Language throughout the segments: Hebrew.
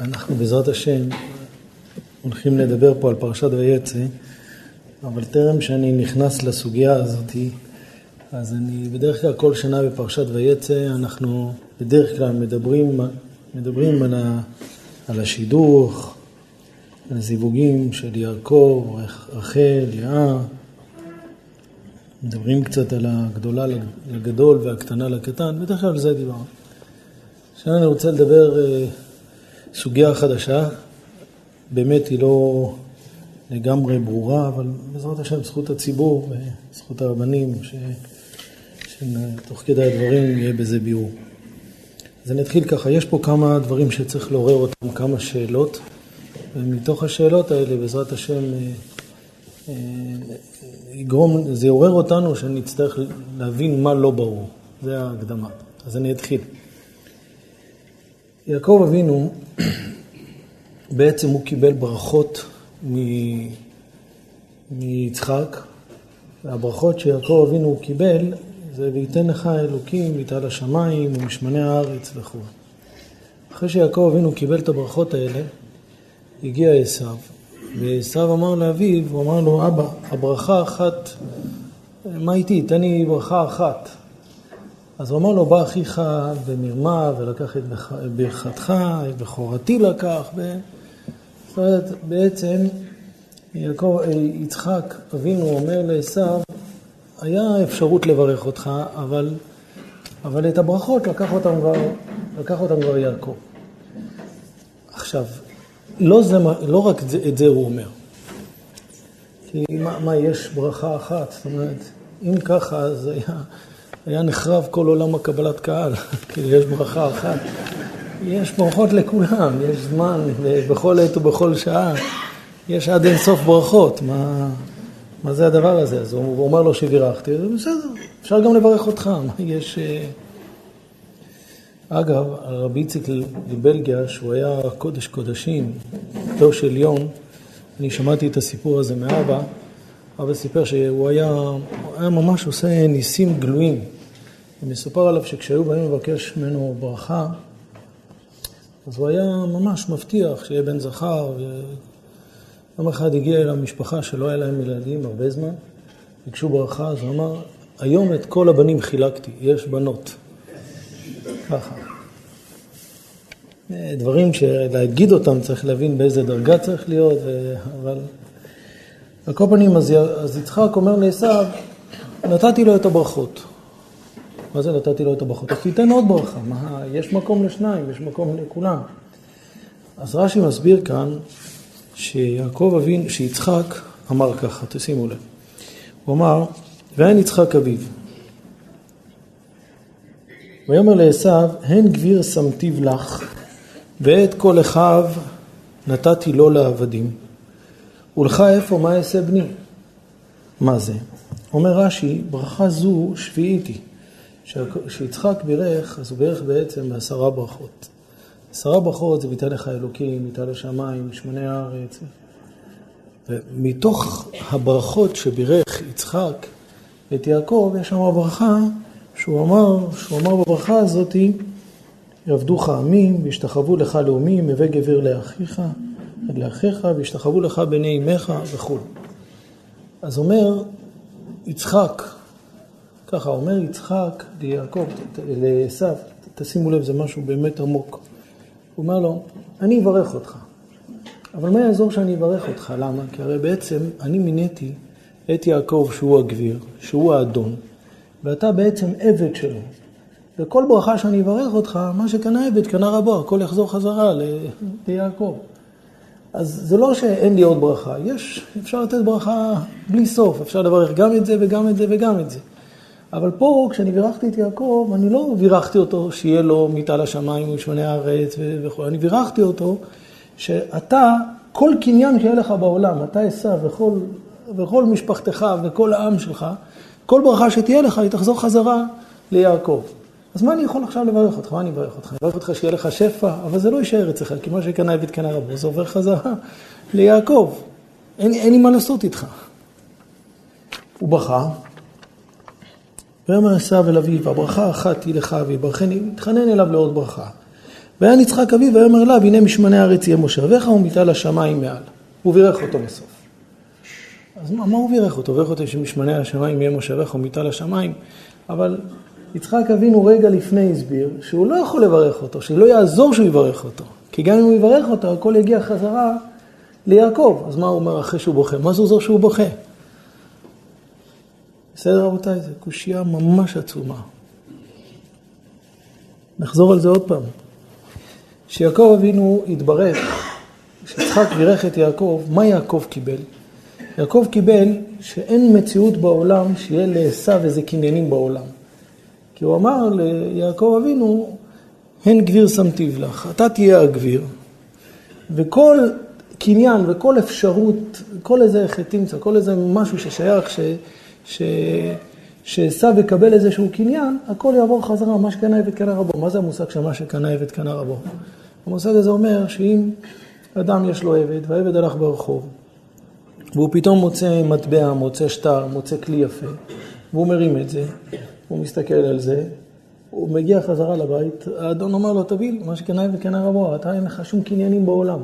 אנחנו בעזרת השם הולכים לדבר פה על פרשת ויצא, אבל טרם שאני נכנס לסוגיה הזאת, אז אני בדרך כלל כל שנה בפרשת ויצא אנחנו בדרך כלל מדברים, מדברים על, ה, על השידוך, על הזיווגים של יעקב, רחל, לאה, מדברים קצת על הגדולה לגדול והקטנה לקטן, בדרך כלל על זה דיברנו. עכשיו אני רוצה לדבר אה, סוגיה חדשה, באמת היא לא לגמרי ברורה, אבל בעזרת השם זכות הציבור וזכות הרבנים, ש... שתוך כדי הדברים יהיה בזה ביאור. אז אני אתחיל ככה, יש פה כמה דברים שצריך לעורר אותם, כמה שאלות, ומתוך השאלות האלה בעזרת השם אה, אה, יגרום, זה יעורר אותנו שנצטרך להבין מה לא ברור, זה ההקדמה. אז אני אתחיל. יעקב אבינו, בעצם הוא קיבל ברכות מיצחק, והברכות שיעקב אבינו קיבל זה וייתן לך אלוקים ויטל השמיים ומשמני הארץ וכו'. אחרי שיעקב אבינו קיבל את הברכות האלה, הגיע עשיו, ועשיו אמר לאביו, הוא אמר לו, אבא, הברכה אחת, מה איתי? תן לי ברכה אחת. אז הוא אמר לו, בא אחיך במרמה ולקח את ברכתך, את בכורתי לקח. ו... זאת אומרת, בעצם יעקב, יצחק אבינו אומר לעשו, היה אפשרות לברך אותך, אבל, אבל את הברכות לקח אותם כבר, לקח אותם כבר יעקב. עכשיו, לא, זה, לא רק את זה הוא אומר. כי מה, מה, יש ברכה אחת? זאת אומרת, אם ככה, אז היה... היה נחרב כל עולם הקבלת קהל, כי יש ברכה אחת. יש ברכות לכולם, יש זמן בכל עת ובכל שעה. יש עד אין סוף ברכות. מה, מה זה הדבר הזה? אז הוא אומר לו שבירכתי, בסדר, אפשר גם לברך אותך. מה יש... אה, אגב, הרבי איציק לבלגיה, שהוא היה קודש קודשים, דור של יום, אני שמעתי את הסיפור הזה מאבא, אבא סיפר שהוא היה, היה ממש עושה ניסים גלויים. ומסופר עליו שכשהיו באים לבקש ממנו ברכה, אז הוא היה ממש מבטיח שיהיה בן זכר. יום אחד הגיע אל המשפחה שלא היה להם ילדים הרבה זמן, ביקשו ברכה, אז הוא אמר, היום את כל הבנים חילקתי, יש בנות. ככה. דברים שלהגיד אותם צריך להבין באיזה דרגה צריך להיות. אבל על כל פנים, אז, אז יצחק אומר לעשו, נתתי לו את הברכות. מה זה נתתי לו את הברכות? אז תיתן עוד ברכה. מה, יש מקום לשניים, יש מקום לכולם. אז רש"י מסביר כאן שיעקב אבין, שיצחק אמר ככה, תשימו לב. הוא אמר, ואין יצחק אביו. ויאמר לעשו, הן גביר שמתיו לך, ואת כל אחיו נתתי לו לעבדים. ולך איפה מה אעשה בני? מה זה? אומר רש"י, ברכה זו שביעית היא. כשיצחק בירך, אז הוא בירך בעצם בעשרה ברכות. עשרה ברכות זה ויתן לך אלוקים, ויתן לשמיים, שמוני הארץ. ומתוך הברכות שבירך יצחק את יעקב, יש שם ברכה שהוא אמר, שהוא אמר בברכה הזאת, יעבדוך עמים, וישתחוו לך לאומים, הווה גבר לאחיך, עד לאחיך, וישתחוו לך בני אמך וכו'. אז אומר יצחק, ככה אומר יצחק ליעקב, לעשו, תשימו לב, זה משהו באמת עמוק. הוא אומר לו, אני אברך אותך, אבל מה יעזור שאני אברך אותך? למה? כי הרי בעצם אני מיניתי את יעקב שהוא הגביר, שהוא האדון, ואתה בעצם עבד שלו. וכל ברכה שאני אברך אותך, מה שקנה עבד קנה רבו, הכל יחזור חזרה ליעקב. אז זה לא שאין לי עוד ברכה, יש, אפשר לתת ברכה בלי סוף, אפשר לברך גם את זה וגם את זה וגם את זה. אבל פה, כשאני בירכתי את יעקב, אני לא בירכתי אותו שיהיה לו מיטה לשמיים ושמני הארץ וכו', אני בירכתי אותו שאתה, כל קניין שיהיה לך בעולם, אתה עשו וכל, וכל משפחתך וכל העם שלך, כל ברכה שתהיה לך, היא תחזור חזרה ליעקב. אז מה אני יכול עכשיו לברך אותך? מה אני אברך אותך? אני אברך אותך שיהיה לך שפע, אבל זה לא יישאר אצלך, כי מה שקנה עבד קנה רבו, זה עובר חזרה ליעקב. אין, אין לי מה לעשות איתך. הוא בכה, ויאמר עשיו אל אביו, הברכה אחת היא לך ויברכני, התחנן אליו לעוד ברכה. והיה נצחק אביו ויאמר אליו הנה משמני הארץ יהיה מושבך ומיטה לשמיים מעל. הוא בירך אותו בסוף. אז מה, מה הוא בירך אותו? בירך אותו שמשמני השמיים יהיה מושבך ומיטה לשמיים, אבל יצחק אבינו רגע לפני הסביר שהוא לא יכול לברך אותו, שלא יעזור שהוא יברך אותו. כי גם אם הוא יברך אותו, הכל יגיע חזרה ליעקב. אז מה הוא אומר אחרי שהוא בוכה? מה זה עוזר שהוא בוכה? בסדר רבותיי? זו קושייה ממש עצומה. נחזור על זה עוד פעם. כשיעקב אבינו התברך, כשיצחק בירך את יעקב, מה יעקב קיבל? יעקב קיבל שאין מציאות בעולם שיהיה לעשו איזה קניינים בעולם. כי הוא אמר ליעקב אבינו, הן גביר שמתיו לך, אתה תהיה הגביר. וכל קניין וכל אפשרות, כל איזה חטינצה, כל איזה משהו ששייך, ש... ש... שעשו יקבל איזשהו קניין, הכל יעבור חזרה, מה שקנה עבד קנה רבו. מה זה המושג של מה שקנה עבד קנה רבו? המושג הזה אומר שאם אדם יש לו עבד, והעבד הלך ברחוב, והוא פתאום מוצא מטבע, מוצא שטר, מוצא כלי יפה, והוא מרים את זה, הוא מסתכל על זה, הוא מגיע חזרה לבית, האדון אומר לו, תביא מה שקנה עבד קנה רבו, אתה אין לך שום קניינים בעולם.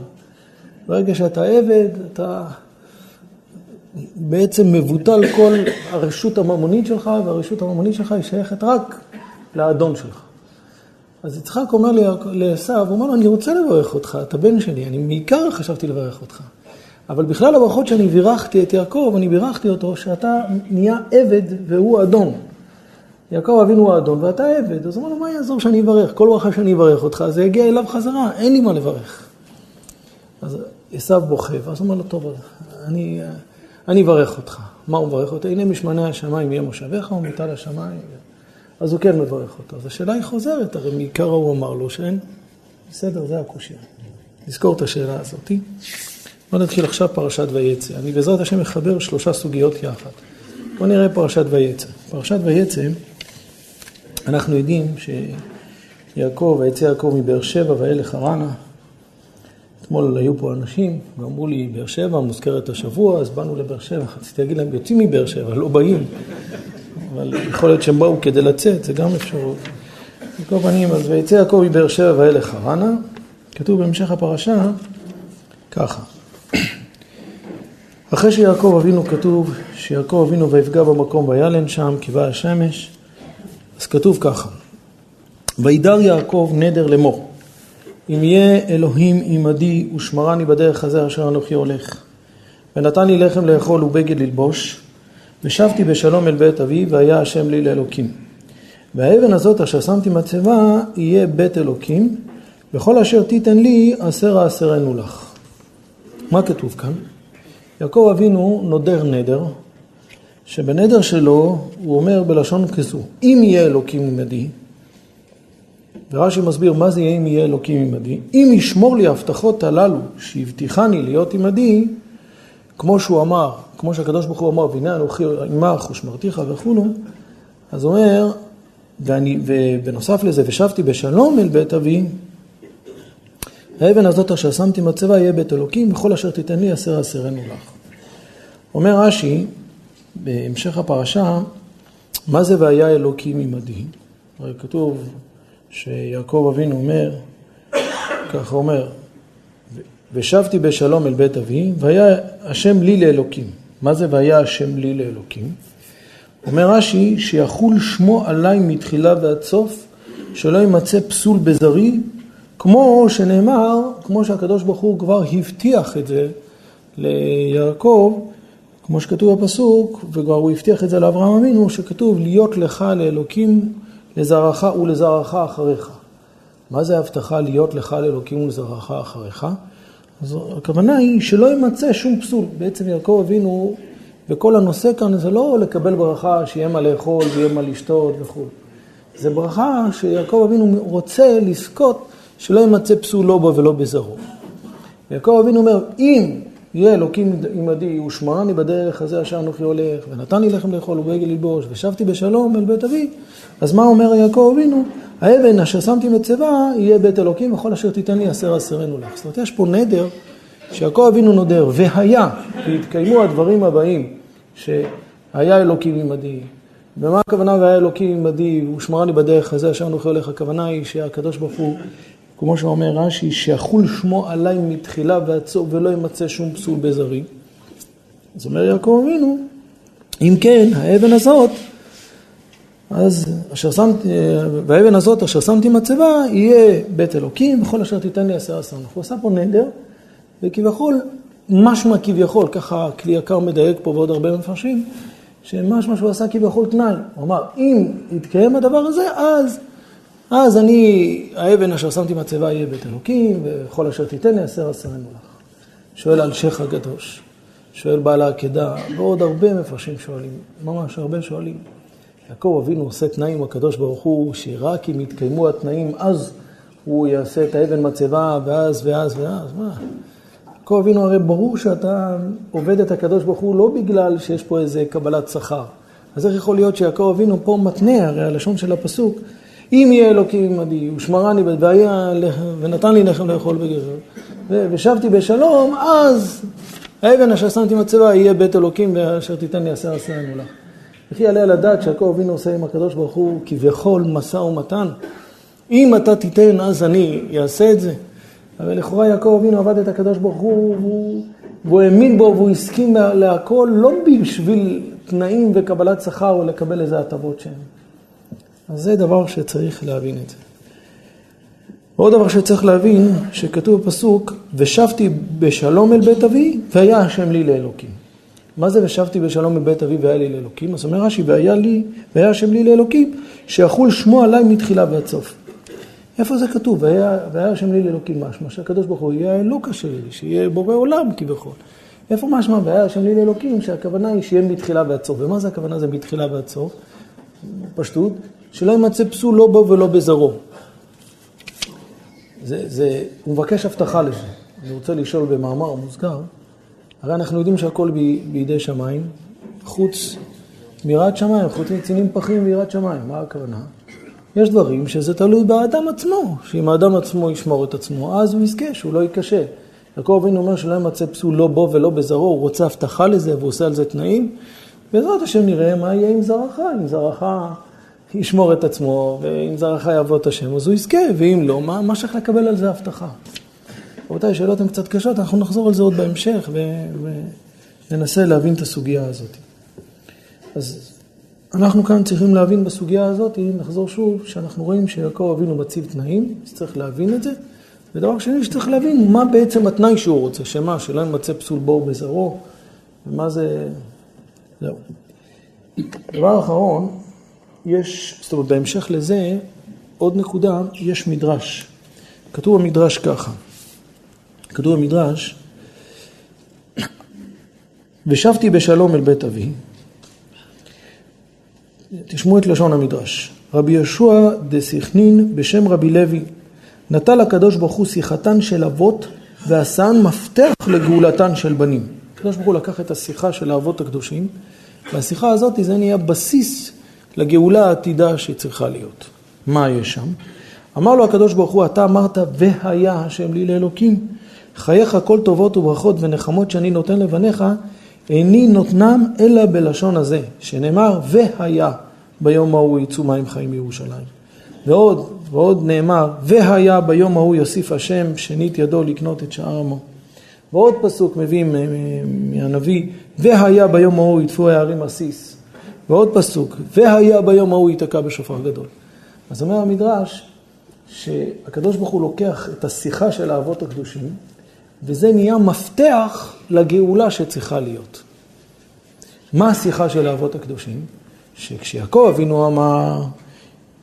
ברגע שאתה עבד, אתה בעצם מבוטל כל הרשות הממונית שלך, והרשות הממונית שלך היא שייכת רק לאדון שלך. אז יצחק אומר לעשו, הוא אומר לו, אני רוצה לברך אותך, אתה בן שלי, אני בעיקר חשבתי לברך אותך. אבל בכלל הברכות שאני בירכתי את יעקב, אני בירכתי אותו שאתה נהיה עבד והוא אדון. יעקב אבינו הוא האדון ואתה עבד, אז אומר לו, מה יעזור שאני אברך? כל ברכה שאני אברך אותך, זה יגיע אליו חזרה, אין לי מה לברך. אז עשו בוכה, ואז הוא אומר לו, טוב, אני, אני אברך אותך. מה הוא מברך אותו? הנה משמני השמיים יהיה מושבך ומיטה לשמיים. אז הוא כן מברך אותו. אז השאלה היא חוזרת, הרי מעיקר הוא אמר לו שאין, בסדר, זה הקושייה. נזכור את השאלה הזאתי. בואו נתחיל עכשיו פרשת ויצא. אני בעזרת השם מחבר שלושה סוגיות יחד. בואו נראה פרשת ויצא. פרשת ויצא, אנחנו יודעים שיעקב, ויצא יעקב מבאר שבע וילך הרנה. אתמול היו פה אנשים ואמרו לי, באר שבע מוזכרת השבוע, אז באנו לבאר שבע. רציתי להגיד להם, יוצאים מבאר שבע, לא באים. אבל יכול להיות שהם באו כדי לצאת, זה גם אפשרות. על כל פנים, אז ויצא יעקב מבאר שבע וילך הרנה. כתוב בהמשך הפרשה ככה. אחרי שיעקב אבינו כתוב, שיעקב אבינו ויפגע במקום וילן שם, כי באה השמש, אז כתוב ככה, וידר יעקב נדר לאמור, אם יהיה אלוהים עמדי ושמרני בדרך הזה אשר אנוכי הולך, ונתן לי לחם לאכול ובגד ללבוש, ושבתי בשלום אל בית אבי, והיה השם לי לאלוקים. והאבן הזאת אשר שמתי מצבה, יהיה בית אלוקים, וכל אשר תיתן לי, עשר העשרנו לך. מה כתוב כאן? יעקב אבינו נודר נדר, שבנדר שלו הוא אומר בלשון כזו, אם יהיה אלוקים עמדי, ורש"י מסביר מה זה יהיה אם יהיה אלוקים עמדי, אם ישמור לי ההבטחות הללו שהבטיחני להיות עמדי, כמו שהוא אמר, כמו שהקדוש ברוך הוא אמר, והנה אנוכי עמך ושמרתיך וכולו, אז הוא אומר, ואני, ובנוסף לזה, ושבתי בשלום אל בית אבי, האבן הזאת אשר שמתי מצבה יהיה בית אלוקים, וכל אשר תיתן לי עשר עשרנו לך. אומר רש"י, בהמשך הפרשה, מה זה והיה אלוקים עמדי? הרי כתוב שיעקב אבינו אומר, ככה אומר, ושבתי בשלום אל בית אבי, והיה השם לי לאלוקים. מה זה והיה השם לי לאלוקים? אומר רש"י, שיחול שמו עליי מתחילה ועד סוף, שלא יימצא פסול בזרי, כמו שנאמר, כמו שהקדוש ברוך הוא כבר הבטיח את זה ליעקב, כמו שכתוב בפסוק, וכבר הוא הבטיח את זה לאברהם אבינו, שכתוב להיות לך לאלוקים לזרעך ולזרעך אחריך. מה זה ההבטחה להיות לך לאלוקים ולזרעך אחריך? אז הכוונה היא שלא יימצא שום פסול. בעצם יעקב אבינו, וכל הנושא כאן זה לא לקבל ברכה שיהיה מה לאכול ויהיה מה לשתות וכו'. זה ברכה שיעקב אבינו רוצה לזכות שלא יימצא פסול לא בו ולא בזרעו. יעקב אבינו אומר, אם יהיה אלוקים עמדי ושמרני בדרך הזה אשר אנוכי הולך, ונתן לי לחם לאכול ובגל ללבוש, ושבתי בשלום אל בית אבי, אז מה אומר יעקב אבינו? האבן אשר שמתי מצבה יהיה בית אלוקים, וכל אשר תיתן לי עשר עשרנו לך. זאת אומרת, יש פה נדר שיעקב אבינו נודר, והיה, והתקיימו הדברים הבאים, שהיה אלוקים עמדי. ומה הכוונה והיה אלוקים עמדי ושמרני בדרך הזה אשר אנוכי הולך? הכוונה היא שהקדוש ברוך הוא כמו שאומר רש"י, שיחול שמו עליי מתחילה ועד סוף ולא ימצא שום פסול בזרי. אז אומר יעקב אבינו, אם כן, האבן הזאת, אז אשר שמתי, והאבן הזאת אשר שמתי מצבה, יהיה בית אלוקים, וכל אשר תיתן לי עשר עשר. הוא עשה פה נדר, וכביכול, משמע כביכול, ככה כלי יקר מדייק פה ועוד הרבה מפרשים, שמשמע שהוא עשה כביכול תנאי. הוא אמר, אם יתקיים הדבר הזה, אז, אז אני, האבן אשר שמתי מצבה יהיה בית אלוקים, וכל אשר תיתן לי עשר עשר לך. שואל על שייח הקדוש. שואל בעל העקדה, ועוד הרבה מפרשים שואלים, ממש הרבה שואלים. יעקב אבינו עושה תנאים הקדוש ברוך הוא, שרק אם יתקיימו התנאים, אז הוא יעשה את האבן מצבה, ואז, ואז, ואז, מה? יעקב אבינו, הרי ברור שאתה עובד את הקדוש ברוך הוא לא בגלל שיש פה איזה קבלת שכר. אז איך יכול להיות שיעקב אבינו פה מתנה, הרי הלשון של הפסוק, אם יהיה אלוקים עמדי, ושמרני והיה, ונתן לי לחם לאכול בגזר, ושבתי בשלום, אז האבן אשר שמתי מצבה יהיה בית אלוקים ואשר תיתן לי עשר עשרנו לך. וכי יעלה על הדעת שיעקב אבינו עושה עם הקדוש ברוך הוא כביכול משא ומתן. אם אתה תיתן אז אני אעשה את זה. אבל לכאורה יעקב אבינו עבד את הקדוש ברוך הוא והוא, והוא האמין בו והוא הסכים להכל לא בשביל תנאים וקבלת שכר או לקבל איזה הטבות שהן. אז זה דבר שצריך להבין את זה. ועוד דבר שצריך להבין, שכתוב בפסוק, ושבתי בשלום אל בית אבי, והיה השם לי לאלוקים. מה זה ושבתי בשלום אל בית אבי והיה לי לאלוקים? אז אומר רש"י, והיה לי, והיה השם לי לאלוקים, שיחול שמו עליי מתחילה ועד סוף. איפה זה כתוב? והיה, והיה השם לי לאלוקים משמע, שהקדוש ברוך הוא יהיה האלוקה שלי, שיהיה בורא עולם כביכול. איפה משמע? והיה השם לי לאלוקים, שהכוונה היא שיהיה מתחילה ועד סוף. ומה זה הכוונה זה מתחילה ועד סוף? פשטות, שלא יימצא פסול לא בו ולא בזרעו. זה, זה, הוא מבקש הבטחה לזה. אני רוצה לשאול במאמר מוזכר, הרי אנחנו יודעים שהכל ב, בידי שמיים, חוץ מיראת שמיים, חוץ מצינים פחים ויראת שמיים. מה הכוונה? יש דברים שזה תלוי באדם עצמו, שאם האדם עצמו ישמור את עצמו, אז הוא יזכה, שהוא לא ייכשל. יעקב אבינו אומר שלא ימצא פסול לא בו ולא בזרעו, הוא רוצה הבטחה לזה והוא עושה על זה תנאים. בעזרת השם נראה מה יהיה עם זרעך, אם זרעך ישמור את עצמו, ואם זרעך יעבוד את השם, אז הוא יזכה, ואם לא, מה, מה שייך לקבל על זה הבטחה? רבותיי, השאלות הן קצת קשות, אנחנו נחזור על זה עוד בהמשך, וננסה להבין את הסוגיה הזאת. אז אנחנו כאן צריכים להבין בסוגיה הזאת, נחזור שוב, שאנחנו רואים שיעקב אבינו מציב תנאים, אז צריך להבין את זה. ודבר שני שצריך להבין, מה בעצם התנאי שהוא רוצה, שמה, שלא ימצא פסול בור בזרעו, ומה זה... זהו. דבר אחרון, יש, זאת אומרת, בהמשך לזה, עוד נקודה, יש מדרש. כתוב במדרש ככה, כתוב במדרש, ושבתי בשלום אל בית אבי, תשמעו את לשון המדרש, רבי יהושע דסיכנין בשם רבי לוי, נטל הקדוש ברוך הוא שיחתן של אבות ועשן מפתח לגאולתן של בנים. הקדוש ברוך הוא לקח את השיחה של האבות הקדושים, והשיחה הזאת זה נהיה בסיס לגאולה העתידה שצריכה להיות. מה יש שם? אמר לו הקדוש ברוך הוא, אתה אמרת, והיה השם לי לאלוקים. חייך כל טובות וברכות ונחמות שאני נותן לבניך, איני נותנם אלא בלשון הזה, שנאמר, והיה ביום ההוא יצאו מים חיים מירושלים. ועוד, ועוד נאמר, והיה ביום ההוא יוסיף השם שנית ידו לקנות את שאר עמו. ועוד פסוק מביא מהנביא, והיה ביום ההוא יטפו הערים עסיס. ועוד פסוק, והיה ביום ההוא ייתקע בשופר גדול. אז אומר המדרש, שהקדוש ברוך הוא לוקח את השיחה של האבות הקדושים, וזה נהיה מפתח לגאולה שצריכה להיות. מה השיחה של האבות הקדושים? שכשיעקב אבינו אמר,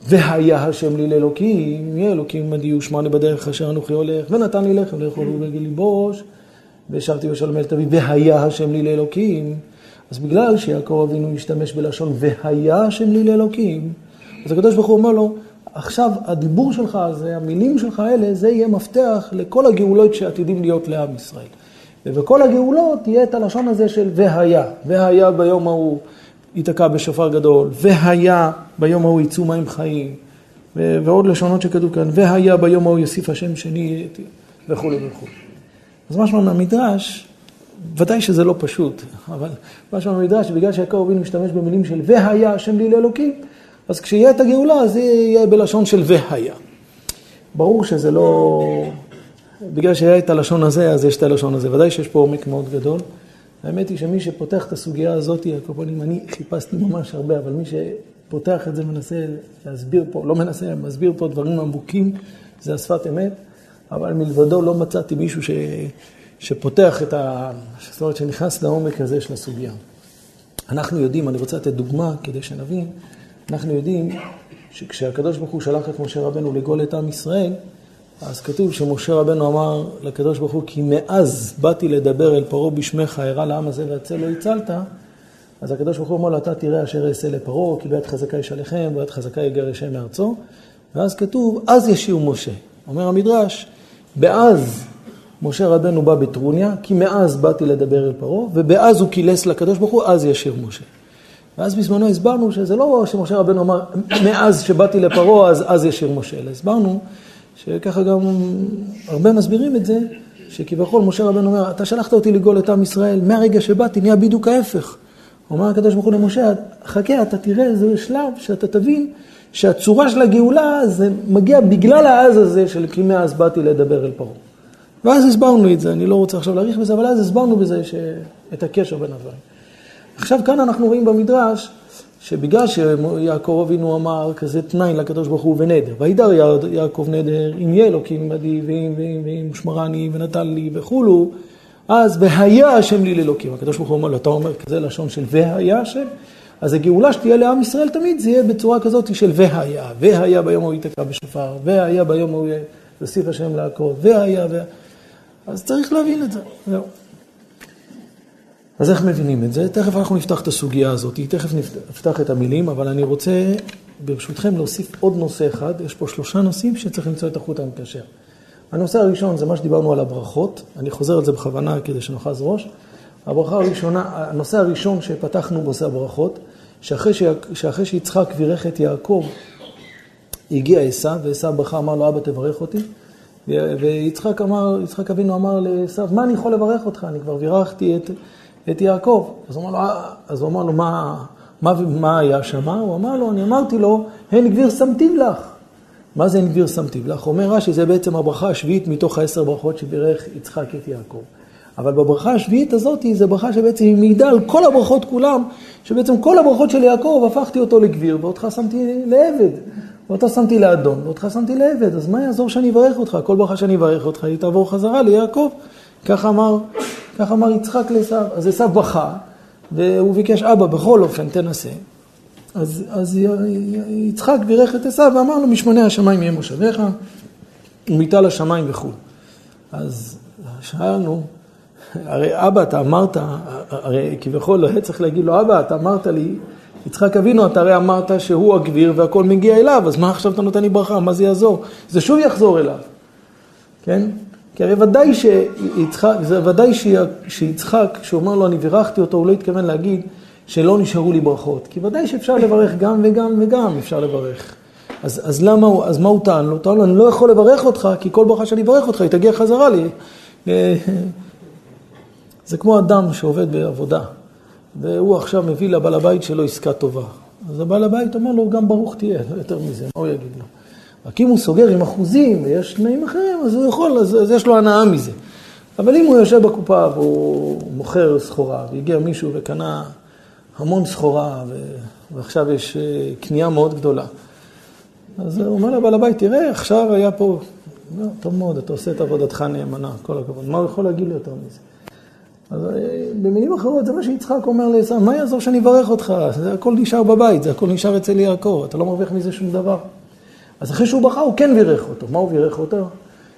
והיה השם לי לאלוקים, יהיה אלוקים עמדי ושמרני בדרך אשר אנוכי הולך, ונתן לי לחם לאכול ובגל לבוש, ושבתי בשלום אל תביא, והיה השם לי לאלוקים. אז בגלל שיעקב אבינו השתמש בלשון והיה השם לי לאלוקים, אז הקדוש ברוך הוא אומר לו, עכשיו הדיבור שלך הזה, המילים שלך האלה, זה יהיה מפתח לכל הגאולות שעתידים להיות לעם ישראל. ובכל הגאולות תהיה את הלשון הזה של והיה, והיה ביום ההוא ייתקע בשופר גדול, והיה ביום ההוא יצאו מים חיים, ועוד לשונות שכתוב כאן, והיה ביום ההוא יוסיף השם שני וכולי וכולי. אז משמע מהמדרש, ודאי שזה לא פשוט, אבל משמע מהמדרש, בגלל שיעקב אבינו משתמש במילים של והיה השם לי לאלוקים, אז כשיהיה את הגאולה, אז זה יהיה בלשון של והיה. ברור שזה לא... בגלל שהיה את הלשון הזה, אז יש את הלשון הזה. ודאי שיש פה עומק מאוד גדול. האמת היא שמי שפותח את הסוגיה הזאת, הקופונים, אני חיפשתי ממש הרבה, אבל מי שפותח את זה מנסה להסביר פה, לא מנסה, מסביר פה דברים עמוקים, זה השפת אמת, אבל מלבדו לא מצאתי מישהו ש... שפותח את ה... זאת אומרת, שנכנס לעומק הזה של הסוגיה. אנחנו יודעים, אני רוצה לתת דוגמה כדי שנבין, אנחנו יודעים שכשהקדוש ברוך הוא שלח את משה רבנו לגאול את עם ישראל, אז כתוב שמשה רבנו אמר לקדוש ברוך הוא, כי מאז באתי לדבר אל פרעה בשמך, הרע לעם הזה והצל לא הצלת, אז הקדוש ברוך הוא אמר לו, אתה תראה אשר אעשה לפרעה, כי ביד חזקה ישלחם, ביד חזקה יגרשם מארצו. ואז כתוב, אז ישיר משה. אומר המדרש, באז משה רבנו בא בטרוניה, כי מאז באתי לדבר אל פרעה, ובאז הוא קילס לקדוש ברוך הוא, אז ישיר משה. ואז בזמנו הסברנו שזה לא שמשה רבנו אמר, מאז שבאתי לפרעה, אז, אז ישיר משה, אלא הסברנו שככה גם הרבה מסבירים את זה, שכביכול משה רבנו אומר, אתה שלחת אותי לגאול את עם ישראל, מהרגע שבאתי נהיה בדיוק ההפך. אומר הקדוש ברוך הוא למשה, חכה, אתה תראה איזה שלב שאתה תבין שהצורה של הגאולה זה מגיע בגלל העז הזה של כי מאז באתי לדבר אל פרעה. ואז הסברנו את זה, אני לא רוצה עכשיו להאריך בזה, אבל אז הסברנו בזה ש... את הקשר בין הדברים. עכשיו כאן אנחנו רואים במדרש שבגלל שיעקב אבינו אמר כזה תנאי לקדוש ברוך הוא ונדר, וידר יעקב נדר, אם יהיה אלוקים עמדי ואם ואם ואם שמרני ונתן לי וכולו, אז והיה השם לי לאלוקים. הקדוש ברוך הוא אומר לו, אתה אומר כזה לשון של והיה השם? אז הגאולה שתהיה לעם ישראל תמיד זה יהיה בצורה כזאת של והיה, והיה ביום ההוא ייתקע בשופר, והיה ביום ההוא יוסיף השם לעקב, והיה, והיה. אז צריך להבין את זה, זהו. אז איך מבינים את זה? תכף אנחנו נפתח את הסוגיה הזאת, תכף נפתח את המילים, אבל אני רוצה ברשותכם להוסיף עוד נושא אחד, יש פה שלושה נושאים שצריך למצוא את החוט המקשר. הנושא הראשון זה מה שדיברנו על הברכות, אני חוזר על זה בכוונה כדי שנאחז ראש. הברכה הראשונה, הנושא הראשון שפתחנו בנושא הברכות, שאחרי, ש... שאחרי שיצחק בירך את יעקב, הגיע עשיו, ועשיו ברכה אמר לו, אבא תברך אותי. ויצחק אמר, יצחק אבינו אמר לעשיו, מה אני יכול לברך אותך? אני כבר בירכתי את, את יעקב. אז הוא אמר לו, אה, אז הוא אמר לו מה, מה, מה היה שם? הוא אמר לו, אני אמרתי לו, הן גביר שמתיו לך. מה זה הן גביר שמתיו לך? אומר רש"י, זה בעצם הברכה השביעית מתוך העשר ברכות שבירך יצחק את יעקב. אבל בברכה השביעית הזאת, זו ברכה שבעצם היא מעידה על כל הברכות כולם, שבעצם כל הברכות של יעקב הפכתי אותו לגביר, ואותך שמתי לעבד. ואותו שמתי לאדון, ואותך שמתי לעבד, אז מה יעזור שאני אברך אותך? כל ברכה שאני אברך אותך, היא תעבור חזרה ליעקב. ככה אמר, ככה אמר יצחק לעשו. אז עשו בכה, והוא ביקש, אבא, בכל אופן, תנסה. אז, אז יצחק בירך את עשו ואמר לו, משמונה השמיים יהיה מושביך, ומיטה לשמיים וכו'. אז שאלנו, הרי אבא, אתה אמרת, הרי כביכול היה צריך להגיד לו, אבא, אתה אמרת לי יצחק אבינו, אתה הרי אמרת שהוא הגביר והכל מגיע אליו, אז מה עכשיו אתה נותן לי ברכה? מה זה יעזור? זה שוב יחזור אליו, כן? כי הרי ודאי שיצחק, זה ודאי שיצחק, כשהוא אמר לו אני בירכתי אותו, הוא לא התכוון להגיד שלא נשארו לי ברכות. כי ודאי שאפשר לברך גם וגם וגם אפשר לברך. אז, אז למה הוא, אז מה הוא טען לו? טען לו, אני לא יכול לברך אותך, כי כל ברכה שאני אברך אותך היא תגיע חזרה לי. זה כמו אדם שעובד בעבודה. והוא עכשיו מביא לבעל הבית שלו עסקה טובה. אז הבעל הבית אומר לו, גם ברוך תהיה, לא יותר מזה, מה הוא יגיד לו? רק אם הוא סוגר עם אחוזים ויש תנאים אחרים, אז הוא יכול, אז, אז יש לו הנאה מזה. אבל אם הוא יושב בקופה והוא מוכר סחורה, והגיע מישהו וקנה המון סחורה, ו... ועכשיו יש אה, קנייה מאוד גדולה, אז הוא אומר לבעל הבית, תראה, עכשיו היה פה, לא, טוב מאוד, אתה עושה את עבודתך נאמנה, כל הכבוד. מה הוא יכול להגיד לי יותר מזה? אז אה, במילים אחרות, זה מה שיצחק אומר לעשו, מה יעזור שאני אברך אותך? זה הכל נשאר בבית, זה הכל נשאר אצל יעקב, אתה לא מרוויח מזה שום דבר. אז אחרי שהוא בכה, הוא כן בירך אותו. מה הוא בירך אותו?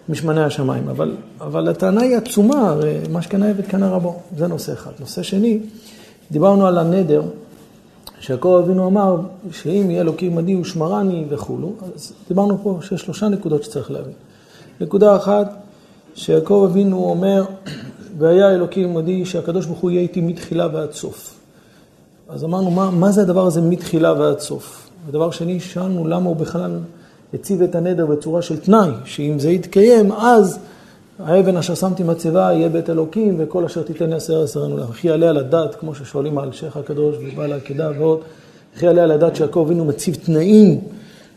משמני השמיים. אבל, אבל הטענה היא עצומה, הרי מה שקנה עבד קנה רבו. זה נושא אחד. נושא שני, דיברנו על הנדר, שיעקב אבינו אמר שאם יהיה אלוקים עדי ושמרני וכולו, אז דיברנו פה שיש שלושה נקודות שצריך להבין. נקודה אחת, שיעקב אבינו אומר, והיה אלוקים עמדי שהקדוש ברוך הוא יהיה איתי מתחילה ועד סוף. אז אמרנו, מה, מה זה הדבר הזה מתחילה ועד סוף? ודבר שני, שאלנו למה הוא בכלל הציב את הנדר בצורה של תנאי, שאם זה יתקיים, אז האבן אשר שמתי מצבה יהיה בית אלוקים, וכל אשר תיתן יעשר יעשרנו לך. וכי יעלה על הדעת, כמו ששואלים על שייח הקדוש ובעל העקדה ועוד, וכי יעלה על הדעת שיעקב אבינו מציב תנאים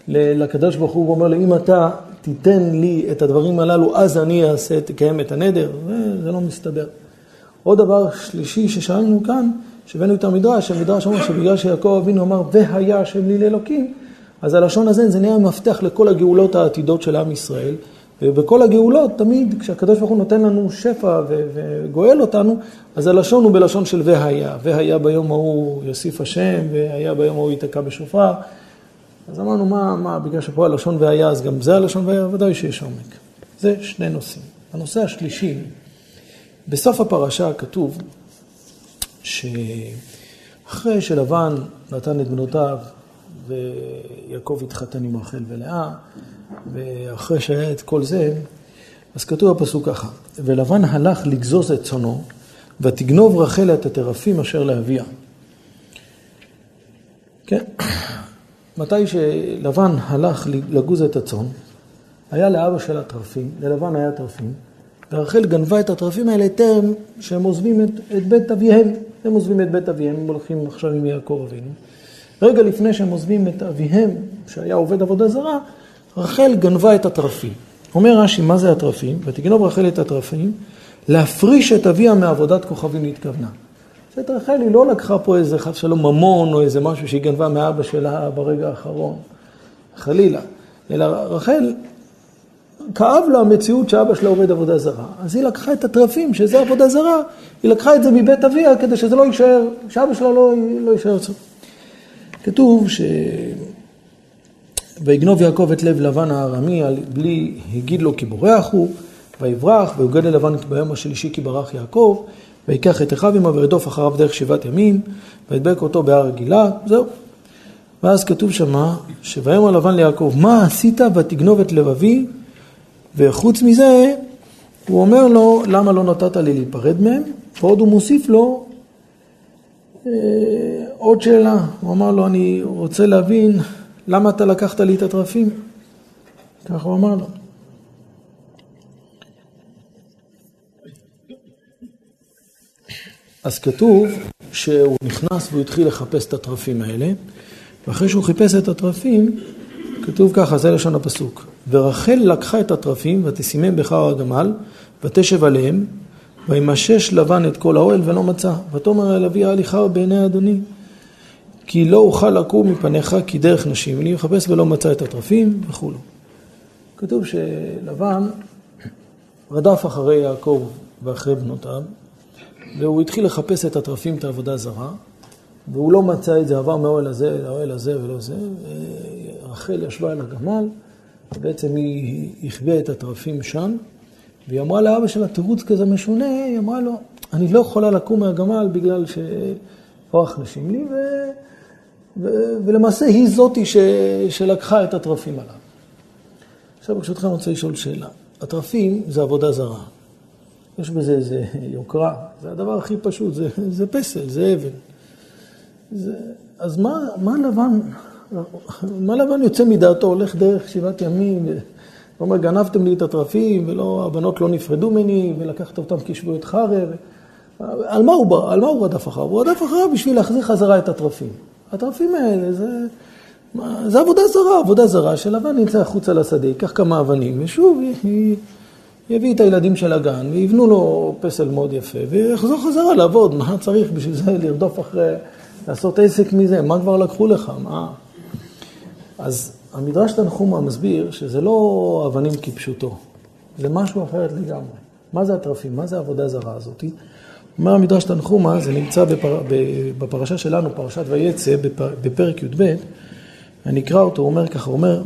לקדוש ברוך הוא, ואומר לו, אם אתה תיתן לי את הדברים הללו, אז אני אעשה, תקיים את הנדר, זה לא מסתדר. עוד דבר שלישי ששאלנו כאן, שהבאנו את המדרש, המדרש אומר שבגלל שיעקב אבינו אמר, והיה השם לי לאלוקים, אז הלשון הזה זה נהיה מפתח לכל הגאולות העתידות של עם ישראל. ובכל הגאולות, תמיד כשהקדוש ברוך הוא נותן לנו שפע וגואל אותנו, אז הלשון הוא בלשון של והיה. והיה ביום ההוא יוסיף השם, והיה ביום ההוא ייתקע בשופר. אז אמרנו, מה, מה, בגלל שפה הלשון והיה, אז גם זה הלשון והיה, ודאי שיש עומק. זה שני נושאים. הנושא השלישי, בסוף הפרשה כתוב שאחרי שלבן נתן את בנותיו ויעקב התחתן עם רחל ולאה, ואחרי שהיה את כל זה, אז כתוב הפסוק ככה, ולבן הלך לגזוז את צונו, ותגנוב רחל את הטרפים אשר לאביה. כן, מתי שלבן הלך לגוז את הצאן, היה לאבא של הטרפים, ללבן היה טרפים, ורחל גנבה את הטרפים האלה טרם שהם עוזבים את, את בית אביהם. הם עוזבים את בית אביהם, הם הולכים עכשיו עם יעקב אבינו. רגע לפני שהם עוזבים את אביהם, שהיה עובד עבודה זרה, רחל גנבה את הטרפים. אומר רש"י, מה זה הטרפים? ותגנוב רחל את הטרפים, להפריש את אביה מעבודת כוכבים נתכוונה. רחל היא לא לקחה פה איזה חס שלום ממון או איזה משהו שהיא גנבה מאבא שלה ברגע האחרון, חלילה. אלא רחל, כאב לה המציאות שאבא שלה עובד עבודה זרה. אז היא לקחה את הטרפים, שזה עבודה זרה, היא לקחה את זה מבית אביה כדי שזה לא יישאר, שאבא שלה לא, לא יישאר אצלו. כתוב ש... ויגנוב יעקב את לב לבן הארמי, בלי הגיד לו כי בורח הוא, ויברח, ויוגד ללבן ביום השלישי כי ברח יעקב, ויקח את אחיו עמו וירדוף אחריו דרך שבעת ימים, וידבק אותו בהר הגילה, זהו. ואז כתוב שמה, שויאמר לבן ליעקב, מה עשית ותגנוב את לבבי? וחוץ מזה, הוא אומר לו, למה לא נתת לי להיפרד מהם? ועוד הוא מוסיף לו אה, עוד שאלה. הוא אמר לו, אני רוצה להבין למה אתה לקחת לי את הטרפים? ככה הוא אמר לו. אז כתוב שהוא נכנס והוא התחיל לחפש את הטרפים האלה, ואחרי שהוא חיפש את הטרפים, כתוב ככה, זה לשון הפסוק. ורחל לקחה את הטרפים ותשימם בחר הגמל, ותשב עליהם, וימשש לבן את כל האוהל ולא מצא. ותאמר אל אבי אל יכר בעיני אדוני. כי לא אוכל לקום מפניך כי דרך נשים. אני מחפש ולא מצא את הטרפים וכולו. כתוב שלבן רדף אחרי יעקב ואחרי בנותיו, והוא התחיל לחפש את הטרפים, את העבודה הזרה, והוא לא מצא את זה, עבר מהאוהל הזה לאוהל הזה ולא זה, ורחל ישבה על הגמל, ובעצם היא החביאה את הטרפים שם, והיא אמרה לאבא שלה תירוץ כזה משונה, היא אמרה לו, אני לא יכולה לקום מהגמל בגלל שכוח נשים לי, ו... ו... ולמעשה היא זאתי ש... שלקחה את הטרפים עליו. עכשיו ברשותכם אני רוצה לשאול שאלה. הטרפים זה עבודה זרה. יש בזה איזה יוקרה, זה הדבר הכי פשוט, זה, זה פסל, זה אבן. זה, אז מה, מה לבן, מה לבן יוצא מדעתו, הולך דרך שבעת ימים, ואומר, גנבתם לי את הטרפים, ולא, הבנות לא נפרדו ממני, ולקחת אותם כי ישבו את חרב. על מה הוא, על מה הוא רדף אחריו? הוא רדף אחריו בשביל להחזיר חזרה את הטרפים. הטרפים האלה זה, זה עבודה זרה, עבודה זרה שלבן נמצא החוצה לשדה, ייקח כמה אבנים, ושוב, היא... יביא את הילדים של הגן ויבנו לו פסל מאוד יפה ויחזור חזרה לעבוד, מה צריך בשביל זה לרדוף אחרי, לעשות עסק מזה, מה כבר לקחו לך, מה? אז המדרש תנחומה מסביר שזה לא אבנים כפשוטו, זה משהו אחרת לגמרי. מה זה הטרפים? מה זה העבודה הזרה הזאת? אומר המדרש תנחומה, זה נמצא בפר... בפרשה שלנו, פרשת ויצא, בפרק י"ב, אני אקרא אותו, הוא אומר ככה, הוא אומר,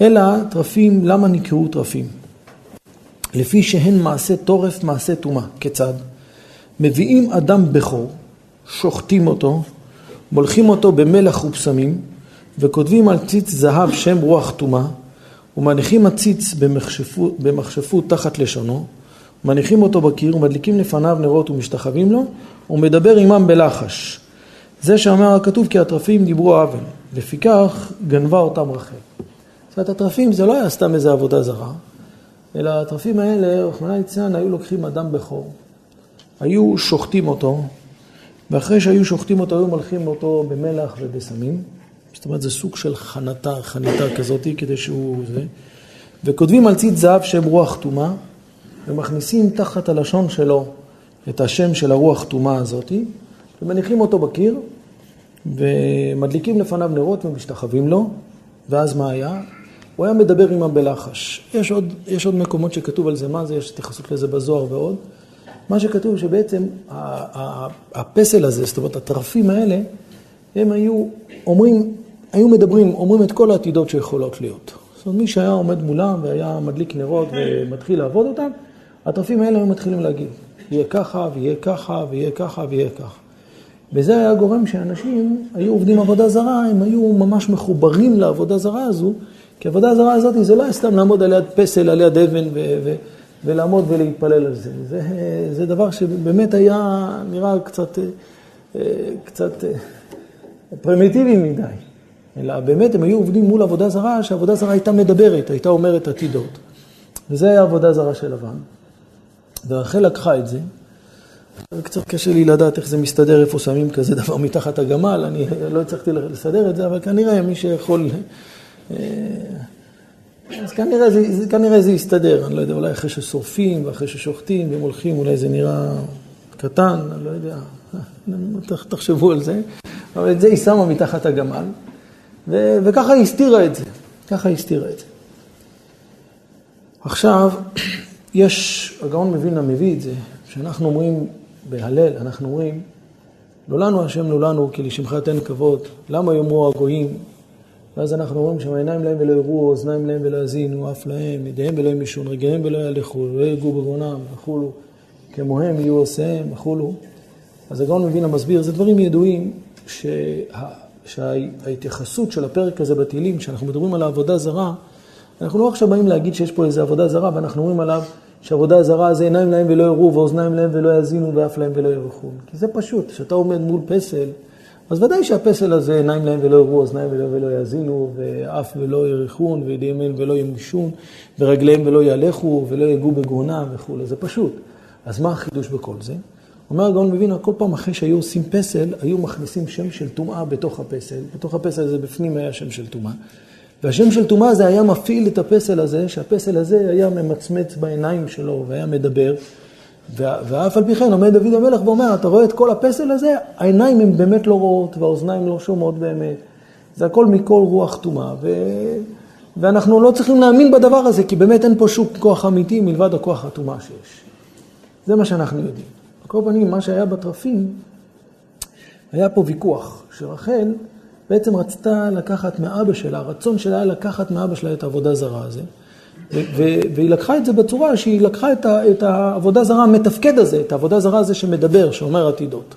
אלא טרפים, למה נקראו טרפים? לפי שהן מעשה טורף, מעשה טומאה. כיצד? מביאים אדם בכור, שוחטים אותו, מולכים אותו במלח ופסמים, וכותבים על ציץ זהב שם רוח טומאה, ומניחים הציץ במכשפות, תחת לשונו, מניחים אותו בקיר ומדליקים לפניו נרות ומשתחווים לו, ומדבר עמם בלחש. זה שאמר הכתוב כי הטרפים דיברו עוול, לפיכך גנבה אותם רחל. זאת אומרת, הטרפים זה לא היה סתם איזה עבודה זרה, אלא הטרפים האלה, רחמנא ליצלן, היו לוקחים אדם בכור, היו שוחטים אותו, ואחרי שהיו שוחטים אותו, היו מלכים אותו במלח ובסמים. זאת אומרת, זה סוג של חנתה, חניתה כזאת, כדי שהוא... זה. וכותבים על ציץ זהב שם רוח טומאה, ומכניסים תחת הלשון שלו את השם של הרוח טומאה הזאתי, ומניחים אותו בקיר, ומדליקים לפניו נרות ומשתחווים לו, ואז מה היה? הוא היה מדבר עמם בלחש. יש עוד, יש עוד מקומות שכתוב על זה מה זה, יש התייחסות לזה בזוהר ועוד. מה שכתוב שבעצם הפסל הזה, זאת אומרת הטרפים האלה, הם היו אומרים, היו מדברים, אומרים את כל העתידות שיכולות להיות. זאת אומרת, מי שהיה עומד מולם והיה מדליק נרות ומתחיל לעבוד אותם, הטרפים האלה היו מתחילים להגיד, יהיה ככה, ויהיה ככה, ויהיה ככה, ויהיה ככה. וזה היה גורם שאנשים היו עובדים עבודה זרה, הם היו ממש מחוברים לעבודה זרה הזו, כי עבודה זרה הזאת זה לא סתם לעמוד על יד פסל, על יד אבן ו- ו- ולעמוד ולהתפלל על זה. זה. זה דבר שבאמת היה נראה קצת, אה, קצת אה, פרימיטיבי מדי. אלא באמת הם היו עובדים מול עבודה זרה, שעבודה זרה הייתה מדברת, הייתה אומרת עתידות. וזה היה עבודה זרה של לבן. ורחל לקחה את זה, וקצת קשה לי לדעת איך זה מסתדר, איפה שמים כזה דבר מתחת הגמל, אני לא הצלחתי לסדר את זה, אבל כנראה מי שיכול... אה, אז כנראה זה, כנראה זה יסתדר, אני לא יודע, אולי אחרי ששורפים ואחרי ששוחטים והם הולכים, אולי זה נראה קטן, אני לא יודע, תחשבו על זה, אבל את זה היא שמה מתחת הגמל, ו, וככה היא הסתירה את זה, ככה היא הסתירה את זה. עכשיו, יש, הגאון מווילנה מביא את זה, שאנחנו אומרים בהלל, אנחנו אומרים, לא לנו השם לא לנו, כי לשמך תן כבוד, למה יאמרו הגויים? ואז אנחנו אומרים שם עיניים להם ולא יראו, אוזניים להם ולא יזינו, אף להם, ידיהם ולא ימישון, רגליהם ולא ילכו, לא יגעו בגרונם, וכולו, כמוהם יהיו עושיהם, וכולו. אז הגאון מבין המסביר, זה דברים ידועים שה... שההתייחסות של הפרק הזה בתהילים, כשאנחנו מדברים על העבודה זרה, אנחנו לא עכשיו באים להגיד שיש פה איזו עבודה זרה, ואנחנו אומרים עליו שעבודה זרה זה עיניים להם ולא יראו, ואוזניים להם ולא יאזינו, ואף להם ולא ירחו. כי זה פשוט, כשאתה עומד מול פסל, אז ודאי שהפסל הזה עיניים להם ולא יראו, אוזניים ולא, ולא יאזינו, ואף ולא יריחון, וידיהם ולא ימשון, ורגליהם ולא ילכו, ולא יגעו בגרונם וכולי, זה פשוט. אז מה החידוש בכל זה? אומר הגאון מווילנה, כל פעם אחרי שהיו עושים פסל, היו מכניסים שם של טומאה בתוך הפסל. בתוך הפסל הזה בפנים היה שם של טומאה. והשם של טומאה הזה היה מפעיל את הפסל הזה, שהפסל הזה היה ממצמץ בעיניים שלו והיה מדבר. ואף על פי כן עומד דוד המלך ואומר, אתה רואה את כל הפסל הזה? העיניים הן באמת לא רואות והאוזניים לא שומעות באמת. זה הכל מכל רוח טומאה. ו... ואנחנו לא צריכים להאמין בדבר הזה, כי באמת אין פה שום כוח אמיתי מלבד הכוח הטומאה שיש. זה מה שאנחנו יודעים. על כל פנים, מה שהיה בתרפים, היה פה ויכוח, שרחל בעצם רצתה לקחת מאבא שלה, הרצון שלה היה לקחת מאבא שלה את העבודה הזרה הזה, והיא לקחה את זה בצורה שהיא לקחה את, ה- את העבודה הזרה המתפקד הזה, את העבודה הזרה הזה שמדבר, שאומר עתידות.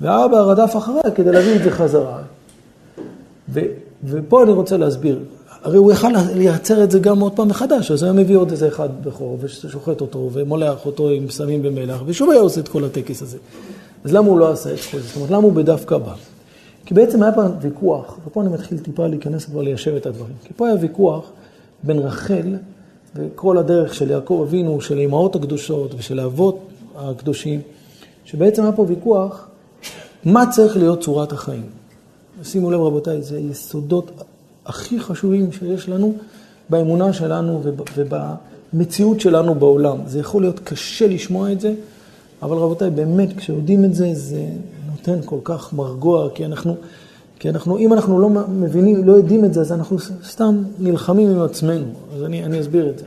והאבא רדף אחריה כדי להביא את זה חזרה. ו, ופה אני רוצה להסביר, הרי הוא יכל לייצר את זה גם עוד פעם מחדש, אז הוא היה מביא עוד איזה אחד בכור, ושוחט אותו, ומולח אותו עם סמים במלח, ושוב היה עושה את כל הטקס הזה. אז למה הוא לא עשה את כל זה? זאת אומרת, למה הוא בדווקא בא? כי בעצם היה פה ויכוח, ופה אני מתחיל טיפה להיכנס כבר ליישב את הדברים. כי פה היה ויכוח בין רחל וכל הדרך של יעקב אבינו, של האמהות הקדושות ושל האבות הקדושים, שבעצם היה פה ויכוח מה צריך להיות צורת החיים. שימו לב רבותיי, זה יסודות הכי חשובים שיש לנו באמונה שלנו ובמציאות שלנו בעולם. זה יכול להיות קשה לשמוע את זה, אבל רבותיי, באמת, כשיודעים את זה, זה נותן כל כך מרגוע, כי אנחנו, כי אנחנו, אם אנחנו לא מבינים, לא יודעים את זה, אז אנחנו סתם נלחמים עם עצמנו. אז אני, אני אסביר את זה.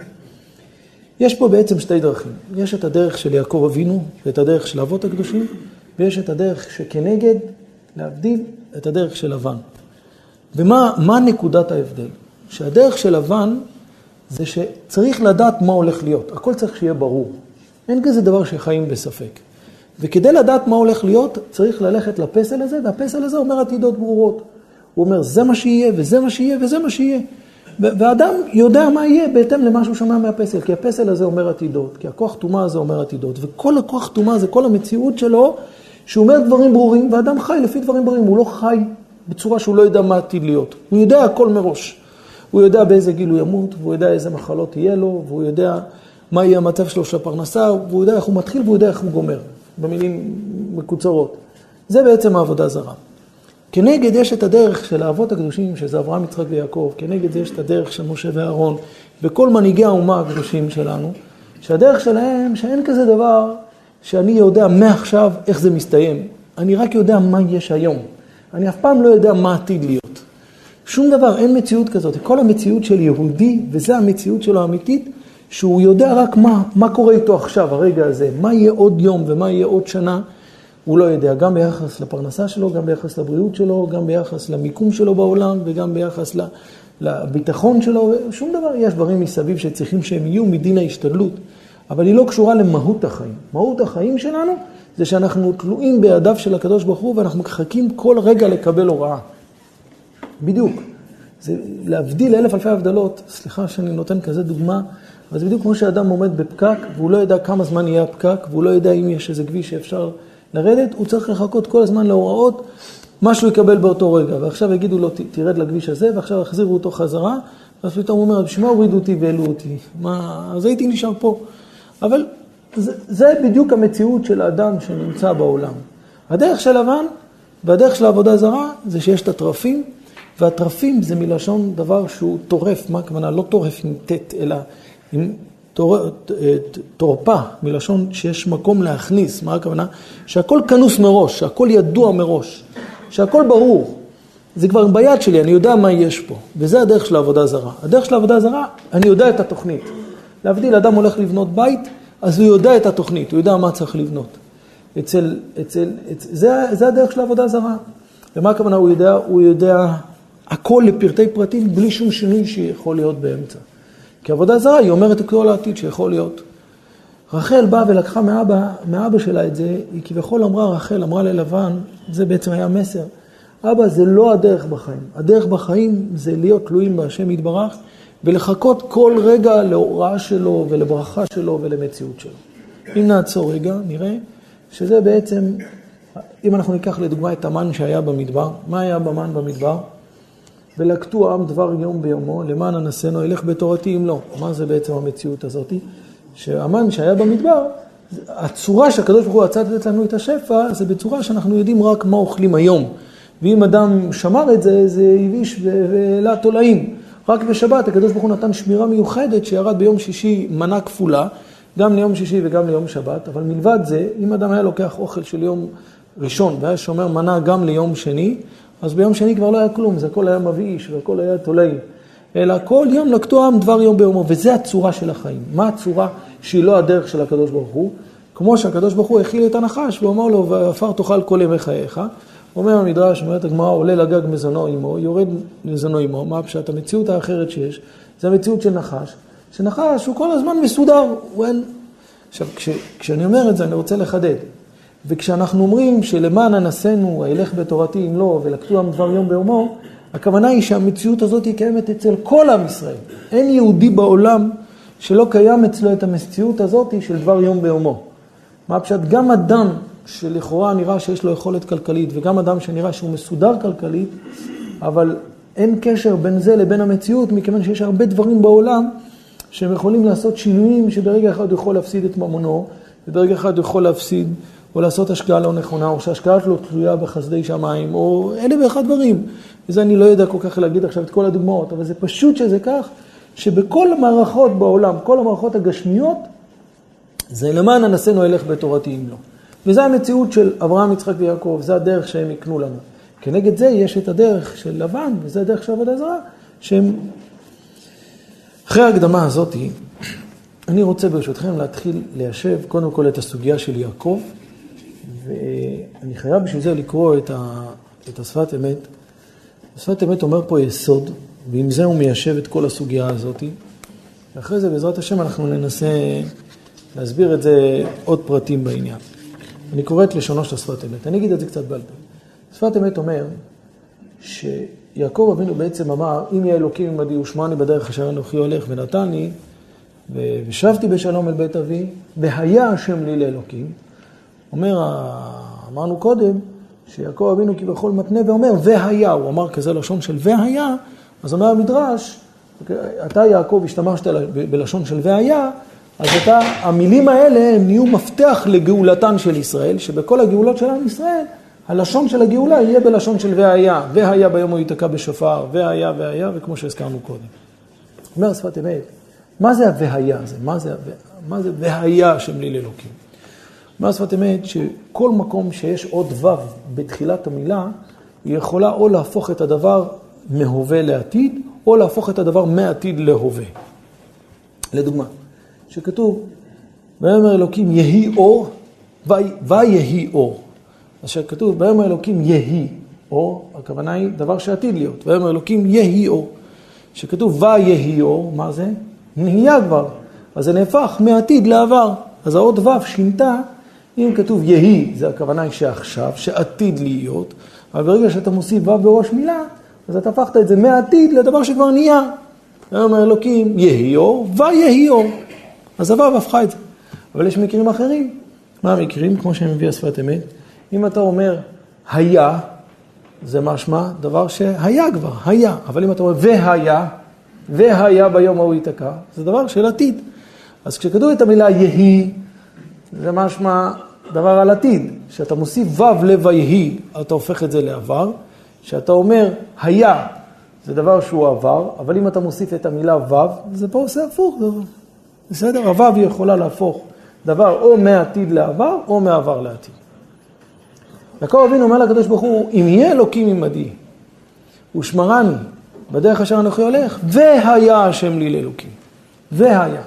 יש פה בעצם שתי דרכים. יש את הדרך של יעקב אבינו, ואת הדרך של האבות הקדושים, ויש את הדרך שכנגד, להבדיל, את הדרך של לבן. ומה נקודת ההבדל? שהדרך של לבן זה שצריך לדעת מה הולך להיות. הכל צריך שיהיה ברור. אין כזה דבר שחיים בספק. וכדי לדעת מה הולך להיות, צריך ללכת לפסל הזה, והפסל הזה אומר עתידות ברורות. הוא אומר, זה מה שיהיה, וזה מה שיהיה, וזה מה שיהיה. ואדם יודע מה יהיה בהתאם למה שהוא שומע מהפסל, כי הפסל הזה אומר עתידות, כי הכוח טומאה הזה אומר עתידות, וכל הכוח טומאה זה כל המציאות שלו, שהוא אומר דברים ברורים, ואדם חי לפי דברים ברורים, הוא לא חי בצורה שהוא לא יודע מה עתיד להיות. הוא יודע הכל מראש. הוא יודע באיזה גיל הוא ימות, והוא יודע איזה מחלות יהיה לו, והוא יודע מה יהיה המצב שלו של הפרנסה, והוא יודע איך הוא מתחיל והוא יודע איך הוא גומר. במילים מקוצרות. זה בעצם העבודה זרה. כנגד יש את הדרך של האבות הקדושים, שזה אברהם, יצחק ויעקב, כנגד זה יש את הדרך של משה ואהרון, וכל מנהיגי האומה הקדושים שלנו, שהדרך שלהם, שאין כזה דבר שאני יודע מעכשיו איך זה מסתיים. אני רק יודע מה יש היום. אני אף פעם לא יודע מה עתיד להיות. שום דבר, אין מציאות כזאת. כל המציאות של יהודי, וזו המציאות שלו האמיתית, שהוא יודע רק מה, מה קורה איתו עכשיו, הרגע הזה, מה יהיה עוד יום ומה יהיה עוד שנה, הוא לא יודע, גם ביחס לפרנסה שלו, גם ביחס לבריאות שלו, גם ביחס למיקום שלו בעולם וגם ביחס לביטחון שלו, שום דבר, יש דברים מסביב שצריכים שהם יהיו מדין ההשתדלות, אבל היא לא קשורה למהות החיים. מהות החיים שלנו זה שאנחנו תלויים בידיו של הקדוש ברוך הוא ואנחנו מחכים כל רגע לקבל הוראה. בדיוק. זה להבדיל אלף אלפי הבדלות, סליחה שאני נותן כזה דוגמה, אבל זה בדיוק כמו שאדם עומד בפקק והוא לא יודע כמה זמן יהיה הפקק והוא לא יודע אם יש איזה כביש שאפשר לרדת, הוא צריך לחכות כל הזמן להוראות מה שהוא יקבל באותו רגע. ועכשיו יגידו לו, תרד לכביש הזה, ועכשיו יחזירו אותו חזרה, ואז פתאום הוא אומר, בשביל מה הורידו אותי והעלו אותי? מה, אז הייתי נשאר פה. אבל זה, זה בדיוק המציאות של האדם שנמצא בעולם. הדרך של לבן והדרך של העבודה זרה זה שיש את הטרפים, והטרפים זה מלשון דבר שהוא טורף, מה הכוונה? לא טורף עם ט' אלא עם תורפה, מלשון שיש מקום להכניס, מה הכוונה? שהכל כנוס מראש, שהכל ידוע מראש, שהכל ברור. זה כבר ביד שלי, אני יודע מה יש פה, וזה הדרך של העבודה זרה. הדרך של העבודה זרה, אני יודע את התוכנית. להבדיל, אדם הולך לבנות בית, אז הוא יודע את התוכנית, הוא יודע מה צריך לבנות. אצל, אצל, אצל זה, זה הדרך של העבודה זרה. ומה הכוונה הוא יודע? הוא יודע הכל לפרטי פרטים, בלי שום שינוי שיכול להיות באמצע. כי עבודה זרה, היא אומרת את כל העתיד שיכול להיות. רחל באה ולקחה מאבא, מאבא שלה את זה, היא כביכול אמרה, רחל אמרה ללבן, זה בעצם היה מסר, אבא זה לא הדרך בחיים, הדרך בחיים זה להיות תלויים בהשם יתברך ולחכות כל רגע להוראה שלו ולברכה שלו ולמציאות שלו. אם נעצור רגע, נראה שזה בעצם, אם אנחנו ניקח לדוגמה את המן שהיה במדבר, מה היה במן במדבר? ולקטו העם דבר יום ביומו, למען אנסנו ילך בתורתי אם לא. מה זה בעצם המציאות הזאת? שהמן שהיה במדבר, הצורה שהקדוש ברוך הוא רצה לתת לנו את השפע, זה בצורה שאנחנו יודעים רק מה אוכלים היום. ואם אדם שמר את זה, זה הביש והעלה תולעים. רק בשבת הקדוש ברוך הוא נתן שמירה מיוחדת שירד ביום שישי מנה כפולה, גם ליום שישי וגם ליום שבת, אבל מלבד זה, אם אדם היה לוקח אוכל של יום ראשון והיה שומר מנה גם ליום שני, אז ביום שני כבר לא היה כלום, זה הכל היה מבאיש והכל היה תולעים. אלא כל יום נקטו העם דבר יום ביומו, וזה הצורה של החיים. מה הצורה שהיא לא הדרך של הקדוש ברוך הוא? כמו שהקדוש ברוך הוא הכיל את הנחש ואומר לו, ועפר תאכל כל ימי חייך. אומר המדרש, אומרת הגמרא, עולה לגג מזונו עמו, יורד מזונו עמו, מה פשט? המציאות האחרת שיש, זה המציאות של נחש, שנחש הוא כל הזמן מסודר, הוא אין... עכשיו, כש, כשאני אומר את זה, אני רוצה לחדד. וכשאנחנו אומרים שלמען אנסינו, הילך בתורתי אם לא, ולקטו עם דבר יום ביומו, הכוונה היא שהמציאות הזאת היא קיימת אצל כל עם ישראל. אין יהודי בעולם שלא קיים אצלו את המציאות הזאת של דבר יום ביומו. מה פשוט? גם אדם שלכאורה נראה שיש לו יכולת כלכלית, וגם אדם שנראה שהוא מסודר כלכלית, אבל אין קשר בין זה לבין המציאות, מכיוון שיש הרבה דברים בעולם שהם יכולים לעשות שינויים שברגע אחד הוא יכול להפסיד את ממונו, וברגע אחד הוא יכול להפסיד או לעשות השקעה לא נכונה, או שההשקעה שלו תלויה בחסדי שמיים, או אלף ואחד דברים. וזה אני לא יודע כל כך להגיד עכשיו את כל הדוגמאות, אבל זה פשוט שזה כך, שבכל המערכות בעולם, כל המערכות הגשמיות, זה למען אנסינו אלך בתורתי אם לא. וזו המציאות של אברהם, יצחק ויעקב, זה הדרך שהם יקנו לנו. כנגד זה יש את הדרך של לבן, וזה הדרך של עבודה זרה, שהם... אחרי ההקדמה הזאת, אני רוצה ברשותכם להתחיל ליישב קודם כל את הסוגיה של יעקב, ואני חייב בשביל זה לקרוא את, ה... את השפת אמת. השפת אמת אומר פה יסוד, ועם זה הוא מיישב את כל הסוגיה הזאת. ואחרי זה, בעזרת השם, אנחנו ננסה להסביר את זה עוד פרטים בעניין. אני קורא את לשונו של השפת אמת. אני אגיד את זה קצת בעל פה. שפת אמת אומר שיעקב אבינו בעצם אמר, אם יהיה אלוקים עמדי ושמעני בדרך אשר אנוכי הולך ונתן לי, ושבתי בשלום אל בית אבי, והיה השם לי לאלוקים. אומר, אמרנו קודם, שיעקב אבינו כביכול מתנה ואומר, והיה, הוא אמר כזה לשון של והיה, אז אומר המדרש, אתה יעקב השתמשת בלשון של והיה, אז אתה, המילים האלה הם נהיו מפתח לגאולתן של ישראל, שבכל הגאולות של עם ישראל, הלשון של הגאולה יהיה בלשון של והיה, והיה ביום הוא ייתקע בשופר, והיה והיה, וכמו שהזכרנו קודם. אומר שפת אמת, מה זה ה"והיה" הזה? מה זה, מה זה והיה השם לי לאלוקים? אומר שפת אמת שכל מקום שיש עוד ו' בתחילת המילה, היא יכולה או להפוך את הדבר מהווה לעתיד, או להפוך את הדבר מעתיד להווה. לדוגמה, שכתוב, ויאמר אלוקים יהי אור, ויהי אור. אז שכתוב, ויאמר אלוקים יהי אור, הכוונה היא דבר שעתיד להיות. ויאמר אלוקים יהי אור. שכתוב ויהי אור, מה זה? נהיה כבר. אז זה נהפך מעתיד לעבר. אז האות ו' שינתה, אם כתוב יהי, זה הכוונה היא שעכשיו, שעתיד להיות, אבל ברגע שאתה מוסיף ו' בראש מילה, אז אתה הפכת את זה מעתיד לדבר שכבר נהיה. ויאמר אלוקים יהי אור, ויהי אור. אז הו' הפכה את זה. אבל יש מקרים אחרים. מה המקרים? כמו שמביא השפת אמת. אם אתה אומר היה, זה משמע דבר שהיה כבר, היה. אבל אם אתה אומר והיה, והיה ביום ההוא ייתקע, זה דבר של עתיד. אז כשכתוב את המילה יהי, זה משמע דבר על עתיד. כשאתה מוסיף ו' ל"ויהי", אתה הופך את זה לעבר. כשאתה אומר היה, זה דבר שהוא עבר, אבל אם אתה מוסיף את המילה ו', זה פה עושה הפוך. בסדר? הו' יכולה להפוך דבר או מעתיד לעבר או מעבר לעתיד. יעקב אבינו אומר לקדוש ברוך הוא, אם יהיה אלוקים עמדי, ושמרני בדרך אשר אנוכי הולך, והיה השם לי לאלוקים. והיה.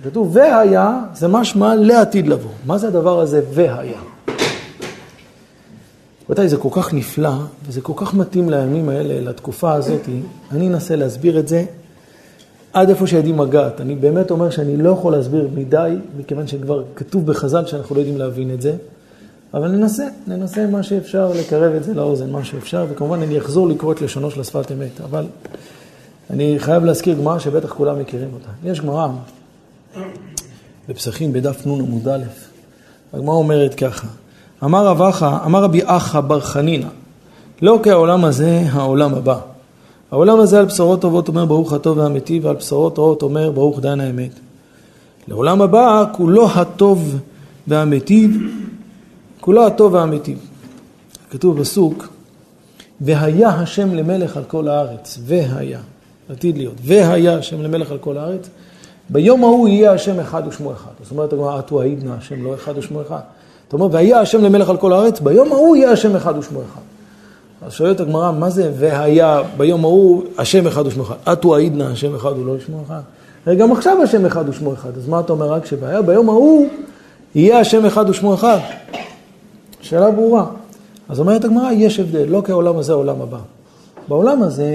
כשכתוב והיה, זה משמע לעתיד לבוא. מה זה הדבר הזה והיה? רבותיי, זה כל כך נפלא, וזה כל כך מתאים לימים האלה, לתקופה הזאת. אני אנסה להסביר את זה עד איפה שידי מגעת. אני באמת אומר שאני לא יכול להסביר מדי, מכיוון שכבר כתוב בחז"ל שאנחנו לא יודעים להבין את זה. אבל ננסה, ננסה מה שאפשר לקרב את זה לאוזן, מה שאפשר, וכמובן אני אחזור לקרוא את לשונו של השפת אמת, אבל אני חייב להזכיר גמרא שבטח כולם מכירים אותה. יש גמרא בפסחים בדף נ עמוד א', הגמרא אומרת ככה, אמר רב אחא, אמר רבי אחא בר חנינא, לא כעולם הזה, העולם הבא. העולם הזה על בשורות טובות אומר ברוך הטוב והאמיתי, ועל בשורות רעות אומר ברוך דיין האמת. לעולם הבא כולו הטוב והמיטיב כולו הטוב והאמיתי. כתוב בפסוק, והיה השם למלך על כל הארץ, והיה, עתיד להיות, והיה השם למלך על כל הארץ, ביום ההוא יהיה השם אחד ושמו אחד. זאת אומרת, הגמרא, אטו העידנא, השם לא אחד ושמו אחד. זאת אומרת, והיה השם למלך על כל הארץ, ביום ההוא יהיה השם אחד ושמו אחד. אז שואלת הגמרא, מה זה והיה ביום ההוא השם אחד ושמו אחד? אטו העידנא, השם אחד הוא לא שמו אחד. גם עכשיו השם אחד ושמו אחד, אז מה אתה אומר רק שהיה ביום ההוא יהיה השם אחד ושמו אחד. שאלה ברורה. אז אומרת הגמרא, יש הבדל, לא כעולם הזה, העולם הבא. בעולם הזה,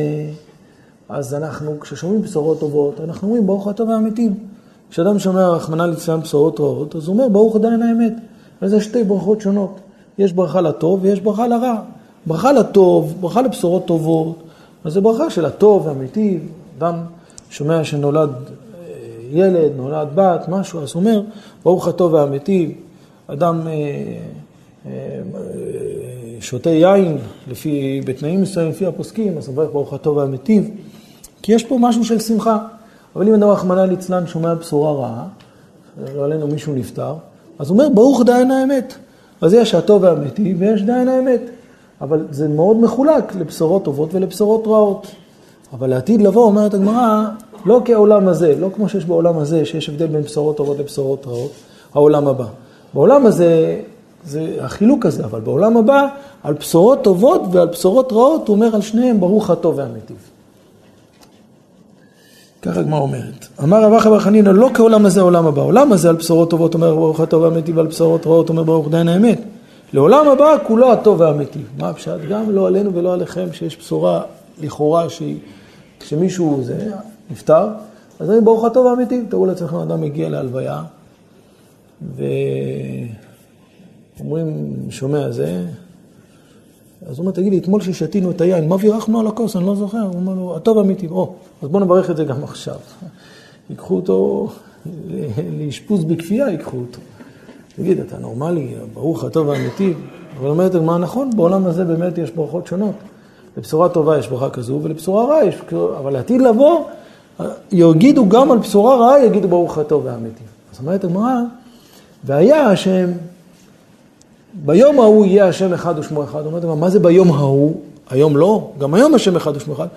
אז אנחנו, כששומעים בשורות טובות, אנחנו אומרים, ברוך הטוב והאמיתים. כשאדם שומע, רחמנא ליצלן, בשורות רעות, אז הוא אומר, ברוך עדיין האמת. וזה שתי ברכות שונות. יש ברכה לטוב ויש ברכה לרע. ברכה לטוב, ברכה לבשורות טובות, אז זה ברכה של הטוב והמיטיב. אדם שומע שנולד אה, ילד, נולד בת, משהו, אז הוא אומר, ברוך הטוב והמיטיב. אדם... אה, שותה יין לפי, בתנאים מסוימים לפי הפוסקים, אז מברך ברוך הטוב והמיטיב, כי יש פה משהו של שמחה. אבל אם אדם רחמנא ליצלן שומע בשורה רעה, לא עלינו מישהו נפטר, אז הוא אומר ברוך דיין האמת. אז יש הטוב והמיטיב ויש דיין האמת. אבל זה מאוד מחולק לבשורות טובות ולבשורות רעות. אבל לעתיד לבוא, אומרת הגמרא, לא כעולם הזה, לא כמו שיש בעולם הזה, שיש הבדל בין בשורות טובות לבשורות רעות, העולם הבא. בעולם הזה זה החילוק הזה, אבל בעולם הבא, על בשורות טובות ועל בשורות רעות, הוא אומר על שניהם, ברוך הטוב והמיטיב. ככה הגמרא אומרת. אמר רב אחא בר חנינא, לא כעולם הזה עולם הבא. עולם הזה על בשורות טובות אומר ברוך הטוב והמיטיב, ועל בשורות רעות אומר ברוך דיין האמת. לעולם הבא כולו הטוב והמיטיב. מה הפשט? גם לא עלינו ולא עליכם, שיש בשורה לכאורה שהיא, כשמישהו זה, נפטר, אז אני ברוך הטוב והמיטיב. תראו לעצמכם, אדם מגיע להלוויה, ו... אומרים, שומע זה, אז הוא אומר, תגיד לי, אתמול ששתינו את היין, מה בירכנו על הכוס? אני לא זוכר. הוא אומר לו, הטוב אמיתי, או, אז בואו נברך את זה גם עכשיו. ייקחו אותו לאשפוז בכפייה, ייקחו אותו. תגיד, אתה נורמלי, ברוך הטוב האמיתי. אבל אומרת, מה נכון? בעולם הזה באמת יש ברכות שונות. לבשורה טובה יש ברכה כזו, ולבשורה רעה יש, אבל לעתיד לבוא, יגידו גם על בשורה רעה, יגידו ברוך הטוב והאמיתי. אז אומרת הגמרא, והיה השם ביום ההוא יהיה השם אחד ושמו אחד. אומרת מה זה ביום ההוא? היום לא, גם היום השם אחד ושמו אחד.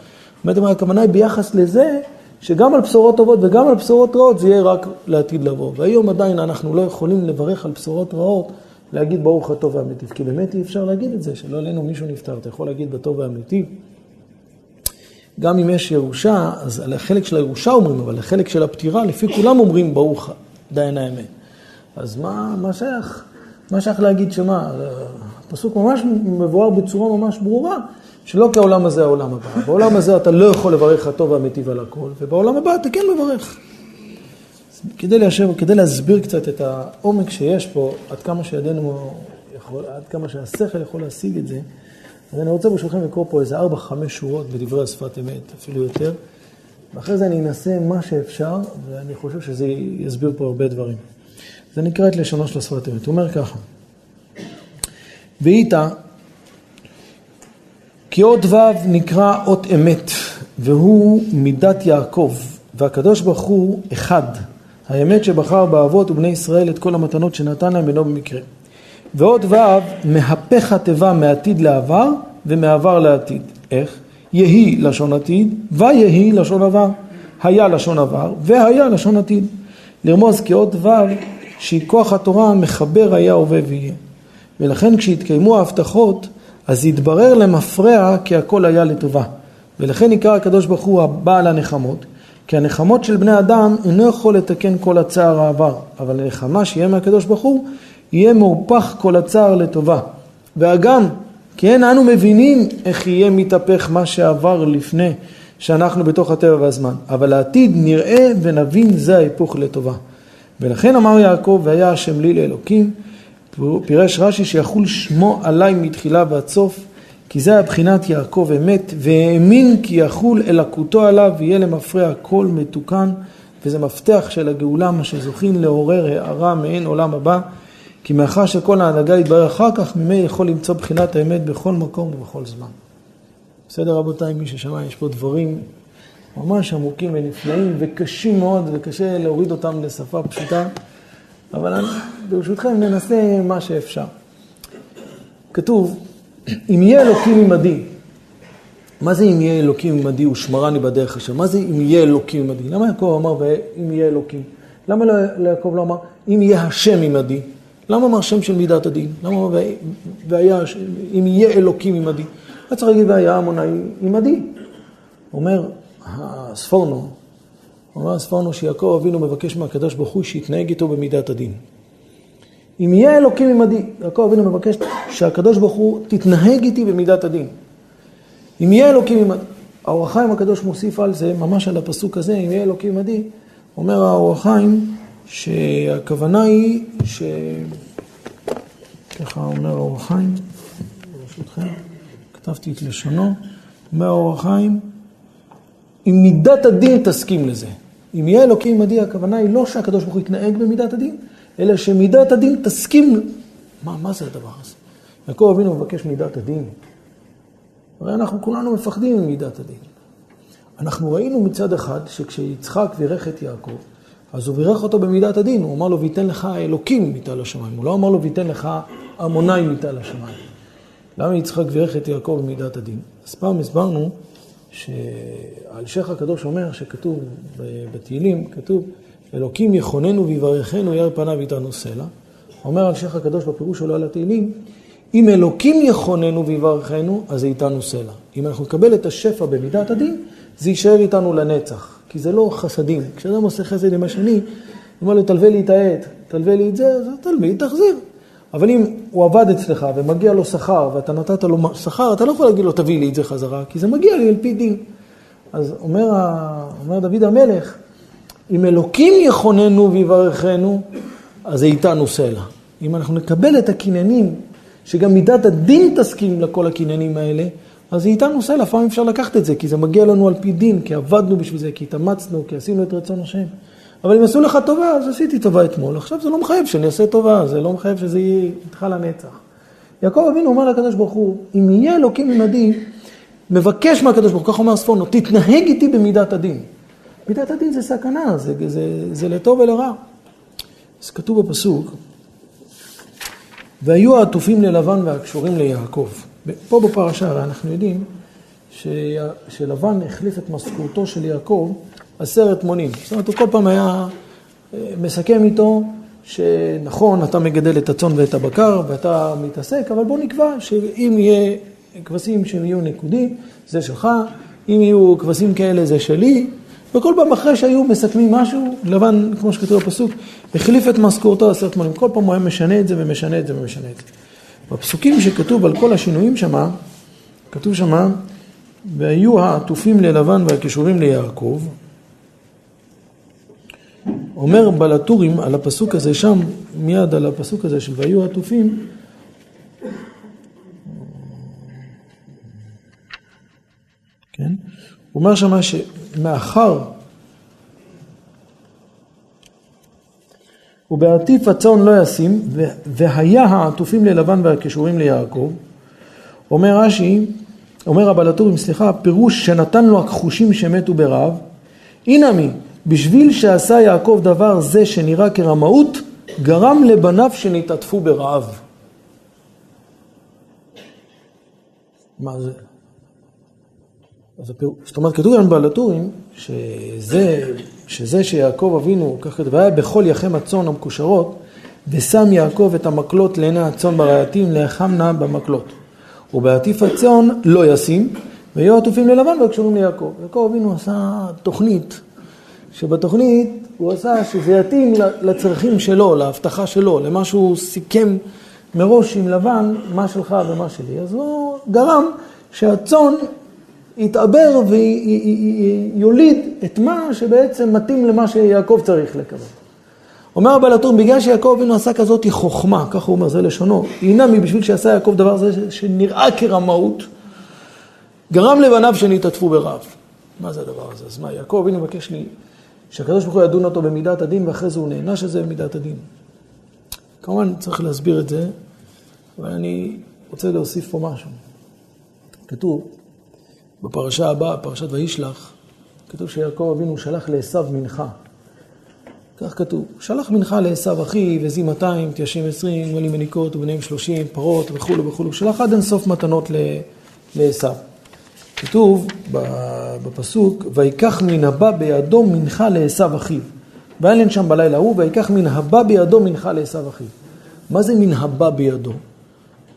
אומרת הכוונה היא ביחס לזה שגם על בשורות טובות וגם על בשורות רעות זה יהיה רק לעתיד לבוא. והיום עדיין אנחנו לא יכולים לברך על בשורות רעות, להגיד ברוך הטוב והמיטיב, כי באמת אי אפשר להגיד את זה, שלא עלינו מישהו נפטר, אתה יכול להגיד בטוב והמיטיב. גם אם יש ירושה, אז על החלק של הירושה אומרים, אבל החלק של הפטירה, לפי כולם אומרים ברוך דיין האמת. אז מה, מה שייך? מה שייך להגיד שמה? הפסוק ממש מבואר בצורה ממש ברורה, שלא כי העולם הזה העולם הבא. בעולם הזה אתה לא יכול לברך הטוב והמיטיב על הכל, ובעולם הבא אתה כן מברך. כדי, ליישב, כדי להסביר קצת את העומק שיש פה, עד כמה שידינו יכול, עד כמה שהשכל יכול להשיג את זה, אז אני רוצה ברשותכם לקרוא פה איזה ארבע, חמש שורות בדברי השפת אמת, אפילו יותר, ואחרי זה אני אנסה מה שאפשר, ואני חושב שזה יסביר פה הרבה דברים. זה נקרא את לשונו של השפת אמת. הוא אומר ככה, ואיתה, כי אות ו' נקרא אות אמת, והוא מידת יעקב, והקדוש ברוך הוא אחד. האמת שבחר באבות ובני ישראל את כל המתנות שנתן להם אינו במקרה. ועוד ו' מהפך התיבה מעתיד לעבר ומעבר לעתיד. איך? יהי לשון עתיד ויהי לשון עבר. היה לשון עבר והיה לשון עתיד. לרמוז כי עוד ו' שהיא כוח התורה מחבר היה הווה ויהיה. ולכן כשהתקיימו ההבטחות אז התברר למפרע כי הכל היה לטובה. ולכן נקרא הקדוש ברוך הוא הבעל הנחמות כי הנחמות של בני אדם אינו יכול לתקן כל הצער העבר, אבל הנחמה שיהיה מהקדוש ברוך הוא, יהיה מהופך כל הצער לטובה. ואגם, כי אין אנו מבינים איך יהיה מתהפך מה שעבר לפני שאנחנו בתוך הטבע והזמן, אבל לעתיד נראה ונבין זה ההיפוך לטובה. ולכן אמר יעקב, והיה השם לי לאלוקים, פירש רש"י שיחול שמו עליי מתחילה ועד סוף, כי זה הבחינת יעקב אמת, והאמין כי יחול אלקותו עליו ויהיה למפרע הכל מתוקן, וזה מפתח של הגאולה, מה שזוכים לעורר הערה מעין עולם הבא, כי מאחר שכל ההנהגה יתברר אחר כך, ממי יכול למצוא בחינת האמת בכל מקום ובכל זמן. בסדר רבותיי, מי ששמע, יש פה דברים ממש עמוקים ונפלאים וקשים מאוד, וקשה להוריד אותם לשפה פשוטה, אבל ברשותכם ננסה מה שאפשר. כתוב, אם יהיה אלוקים עמדי, מה זה אם יהיה אלוקים עמדי ושמרני בדרך אשר? מה זה אם יהיה אלוקים עמדי? למה יעקב אמר אם יהיה אלוקים? למה לא, יעקב לא אמר אם יהיה השם עמדי? למה אמר שם של מידת הדין? למה אמר והיה, אם יהיה אלוקים עמדי? היה צריך להגיד והיה עמוני עמדי. אומר הספורנו, אומר הספורנו שיעקב אבינו מבקש מהקדוש ברוך הוא שיתנהג איתו במידת הדין. אם יהיה אלוקים עמדי, יעקב אבינו מבקש שהקדוש ברוך הוא תתנהג איתי במידת הדין. אם יהיה אלוקים עמדי, האור החיים הקדוש מוסיף על זה, ממש על הפסוק הזה, אם יהיה אלוקים עמדי, אומר האור החיים שהכוונה היא ש... ככה אומר האור החיים, ברשותכם, כתבתי את לשונו, אומר האור החיים, אם מידת הדין תסכים לזה. אם יהיה אלוקים עמדי, הכוונה היא לא שהקדוש ברוך הוא יתנהג במידת הדין, אלא שמידת הדין תסכים. מה, מה זה הדבר הזה? יעקב אבינו מבקש מידת הדין. הרי אנחנו כולנו מפחדים ממידת הדין. אנחנו ראינו מצד אחד שכשיצחק בירך את יעקב, אז הוא בירך אותו במידת הדין, הוא אמר לו ויתן לך אלוקים מיתה לשמיים, הוא לא אמר לו ויתן לך עמוני מיתה לשמיים. למה יצחק בירך את יעקב במידת הדין? אז פעם הסברנו שהאלשיך הקדוש אומר שכתוב בתהילים, כתוב אלוקים יכוננו ויברכנו יאר פניו איתנו סלע. אומר אלשיך הקדוש בפירוש שלו על התהילים, אם אלוקים יכוננו ויברכנו, אז זה איתנו סלע. אם אנחנו נקבל את השפע במידת הדין, זה יישאר איתנו לנצח. כי זה לא חסדים. כשאדם עושה חסד עם השני, הוא אומר לו, תלווה לי את העט, תלווה לי את זה, אז תלמיד, תחזיר. אבל אם הוא עבד אצלך ומגיע לו שכר, ואתה נתת לו שכר, אתה לא יכול להגיד לו, תביא לי את זה חזרה, כי זה מגיע לי על פי דין. אז אומר, אומר דוד המלך, אם אלוקים יכוננו ויברכנו, אז זה איתנו סלע. אם אנחנו נקבל את הקניינים, שגם מידת הדין תסכים לכל הקניינים האלה, אז זה איתנו סלע, לפעמים אפשר לקחת את זה, כי זה מגיע לנו על פי דין, כי עבדנו בשביל זה, כי התאמצנו, כי עשינו את רצון השם. אבל אם עשו לך טובה, אז עשיתי טובה אתמול, עכשיו זה לא מחייב שאני אעשה טובה, זה לא מחייב שזה יהיה איתך לנצח. יעקב אבינו אומר לקדוש ברוך הוא, אם יהיה אלוקים עמדי, מבקש מהקדוש ברוך הוא, כך אומר ספורנו, תתנהג איתי במידת הדין. מידת הדין זה סכנה, זה, זה, זה לטוב ולרע. אז כתוב בפסוק, והיו העטופים ללבן והקשורים ליעקב. פה בפרשה אנחנו יודעים ש... שלבן החליף את משכורתו של יעקב עשרת מונים. זאת אומרת, הוא כל פעם היה אה, מסכם איתו שנכון, אתה מגדל את הצאן ואת הבקר ואתה מתעסק, אבל בוא נקבע שאם יהיה כבשים שהם יהיו נקודים, זה שלך, אם יהיו כבשים כאלה זה שלי, וכל פעם אחרי שהיו מסכמים משהו, לבן, כמו שכתוב בפסוק, החליף את משכורתו עשרת מונים. כל פעם הוא היה משנה את זה ומשנה את זה ומשנה את זה. בפסוקים שכתוב על כל השינויים שמה, כתוב שמה, והיו העטופים ללבן והקישורים ליעקב. אומר בלטורים על הפסוק הזה שם, מיד על הפסוק הזה של והיו העטופים, כן? הוא אומר שמה שמאחר ובעטיף הצאן לא ישים, והיה העטופים ללבן והקישורים ליעקב. אומר רש"י, אומר הבעל הטורים, סליחה, פירוש שנתן לו הכחושים שמתו ברעב. מי, בשביל שעשה יעקב דבר זה שנראה כרמאות, גרם לבניו שנתעטפו ברעב. מה זה? אז הפיר... זאת אומרת, כתוב כאן בעל הטורים, שזה, שזה שיעקב אבינו, כך כתוב, והיה בכל יחם הצאן המקושרות, ושם יעקב את המקלות לעיני הצאן ברייתים, להחמנה במקלות. ובעטיף הצאן לא ישים, ויהיו עטופים ללבן והקשורים ליעקב. יעקב אבינו עשה תוכנית, שבתוכנית הוא עשה שזה יתאים לצרכים שלו, להבטחה שלו, למה שהוא סיכם מראש עם לבן, מה שלך ומה שלי. אז הוא גרם שהצאן יתעבר ויוליד את מה שבעצם מתאים למה שיעקב צריך לקבל. אומר הבעל הטור, בגלל שיעקב אבינו עשה כזאת חוכמה, ככה הוא אומר, זה לשונו, הנה מבשביל שעשה יעקב דבר זה שנראה כרמאות, גרם לבניו שנתעטפו ברעב. מה זה הדבר הזה? אז מה, יעקב אבינו מבקש לי שהקדוש ברוך הוא ידון אותו במידת הדין, ואחרי זה הוא נענש על זה במידת הדין. כמובן צריך להסביר את זה, אבל אני רוצה להוסיף פה משהו. כתוב בפרשה הבאה, פרשת וישלח, כתוב שיעקב אבינו שלח לעשו מנחה. כך כתוב, שלח מנחה לעשו אחי, וזי 200, תיישים 20, גמלים מניקות וביניהם 30, פרות וכולו וכולו. שלח עד אינסוף מתנות לעשו. כתוב בפסוק, ויקח מן הבא בידו מנחה לעשו אחיו. להם שם בלילה ההוא, ויקח מן הבא בידו מנחה לעשו אחיו. מה זה מן הבא בידו?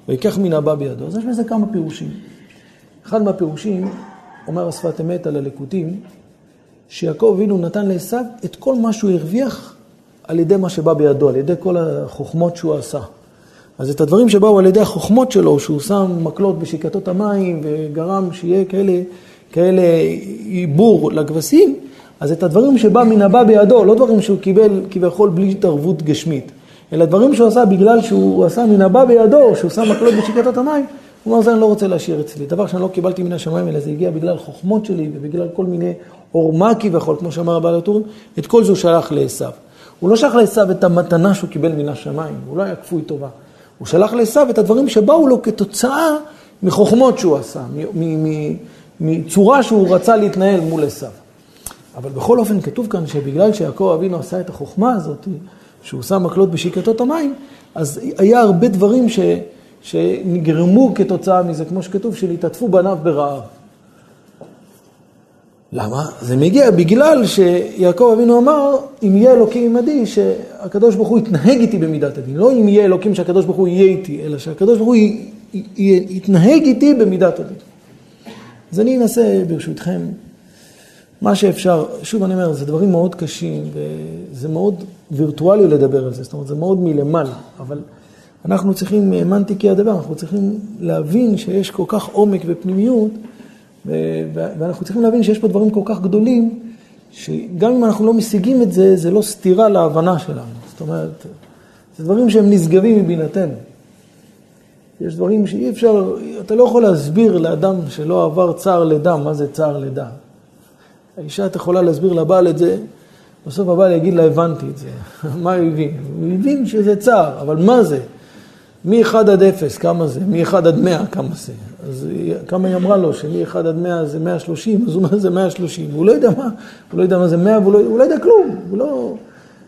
ויקח מן הבא בידו. אז יש לזה כמה פירושים. אחד מהפירושים, אומר השפת אמת על הלקוטים, שיעקב אבינו נתן לעשו את כל מה שהוא הרוויח על ידי מה שבא בידו, על ידי כל החוכמות שהוא עשה. אז את הדברים שבאו על ידי החוכמות שלו, שהוא שם מקלות בשיקתות המים וגרם שיהיה כאלה, כאלה עיבור לכבשים, אז את הדברים שבא מן הבא בידו, לא דברים שהוא קיבל כביכול בלי התערבות גשמית, אלא דברים שהוא עשה בגלל שהוא עשה מן הבא בידו, שהוא שם מקלות בשיקתות המים, הוא אומר, זה אני לא רוצה להשאיר אצלי. דבר שאני לא קיבלתי מן השמיים, אלא זה הגיע בגלל חוכמות שלי ובגלל כל מיני עורמה כביכול, כמו שאמר הבעל הטורים, את כל זה הוא שלח לעשו. הוא לא שלח לעשו את המתנה שהוא קיבל מן השמיים, הוא לא היה כפוי טובה. הוא שלח לעשו את הדברים שבאו לו כתוצאה מחוכמות שהוא עשה, מצורה שהוא רצה להתנהל מול עשו. אבל בכל אופן כתוב כאן שבגלל שיעקב אבינו עשה את החוכמה הזאת, שהוא שם מקלות בשיקתות המים, אז היה הרבה דברים ש... שנגרמו כתוצאה מזה, כמו שכתוב, שלהתעטפו בניו ברעב. למה? זה מגיע בגלל שיעקב אבינו אמר, אם יהיה אלוקים עמדי, שהקדוש ברוך הוא יתנהג איתי במידת הדין. לא אם יהיה אלוקים שהקדוש ברוך הוא יהיה איתי, אלא שהקדוש ברוך הוא י, י, י, יתנהג איתי במידת הדין. אז אני אנסה ברשותכם מה שאפשר, שוב אני אומר, זה דברים מאוד קשים וזה מאוד וירטואלי לדבר על זה, זאת אומרת זה מאוד מלמעלה, אבל אנחנו צריכים, מנטיקי הדבר, אנחנו צריכים להבין שיש כל כך עומק ופנימיות, ואנחנו צריכים להבין שיש פה דברים כל כך גדולים, שגם אם אנחנו לא משיגים את זה, זה לא סתירה להבנה שלנו. זאת אומרת, זה דברים שהם נשגבים מבינתנו. יש דברים שאי אפשר, אתה לא יכול להסביר לאדם שלא עבר צער לידה, מה זה צער לידה. האישה, את יכולה להסביר לבעל את זה, בסוף הבעל יגיד לה, הבנתי את זה. מה הוא הבין? הוא הבין שזה צער, אבל מה זה? מ-1 עד 0, כמה זה? מ-1 עד 100, כמה זה? אז כמה היא אמרה לו, שמ-1 עד 100 זה 130, אז הוא אומר זה 130. הוא לא יודע מה, הוא לא יודע מה זה 100, והוא לא, הוא לא יודע כלום. הוא לא,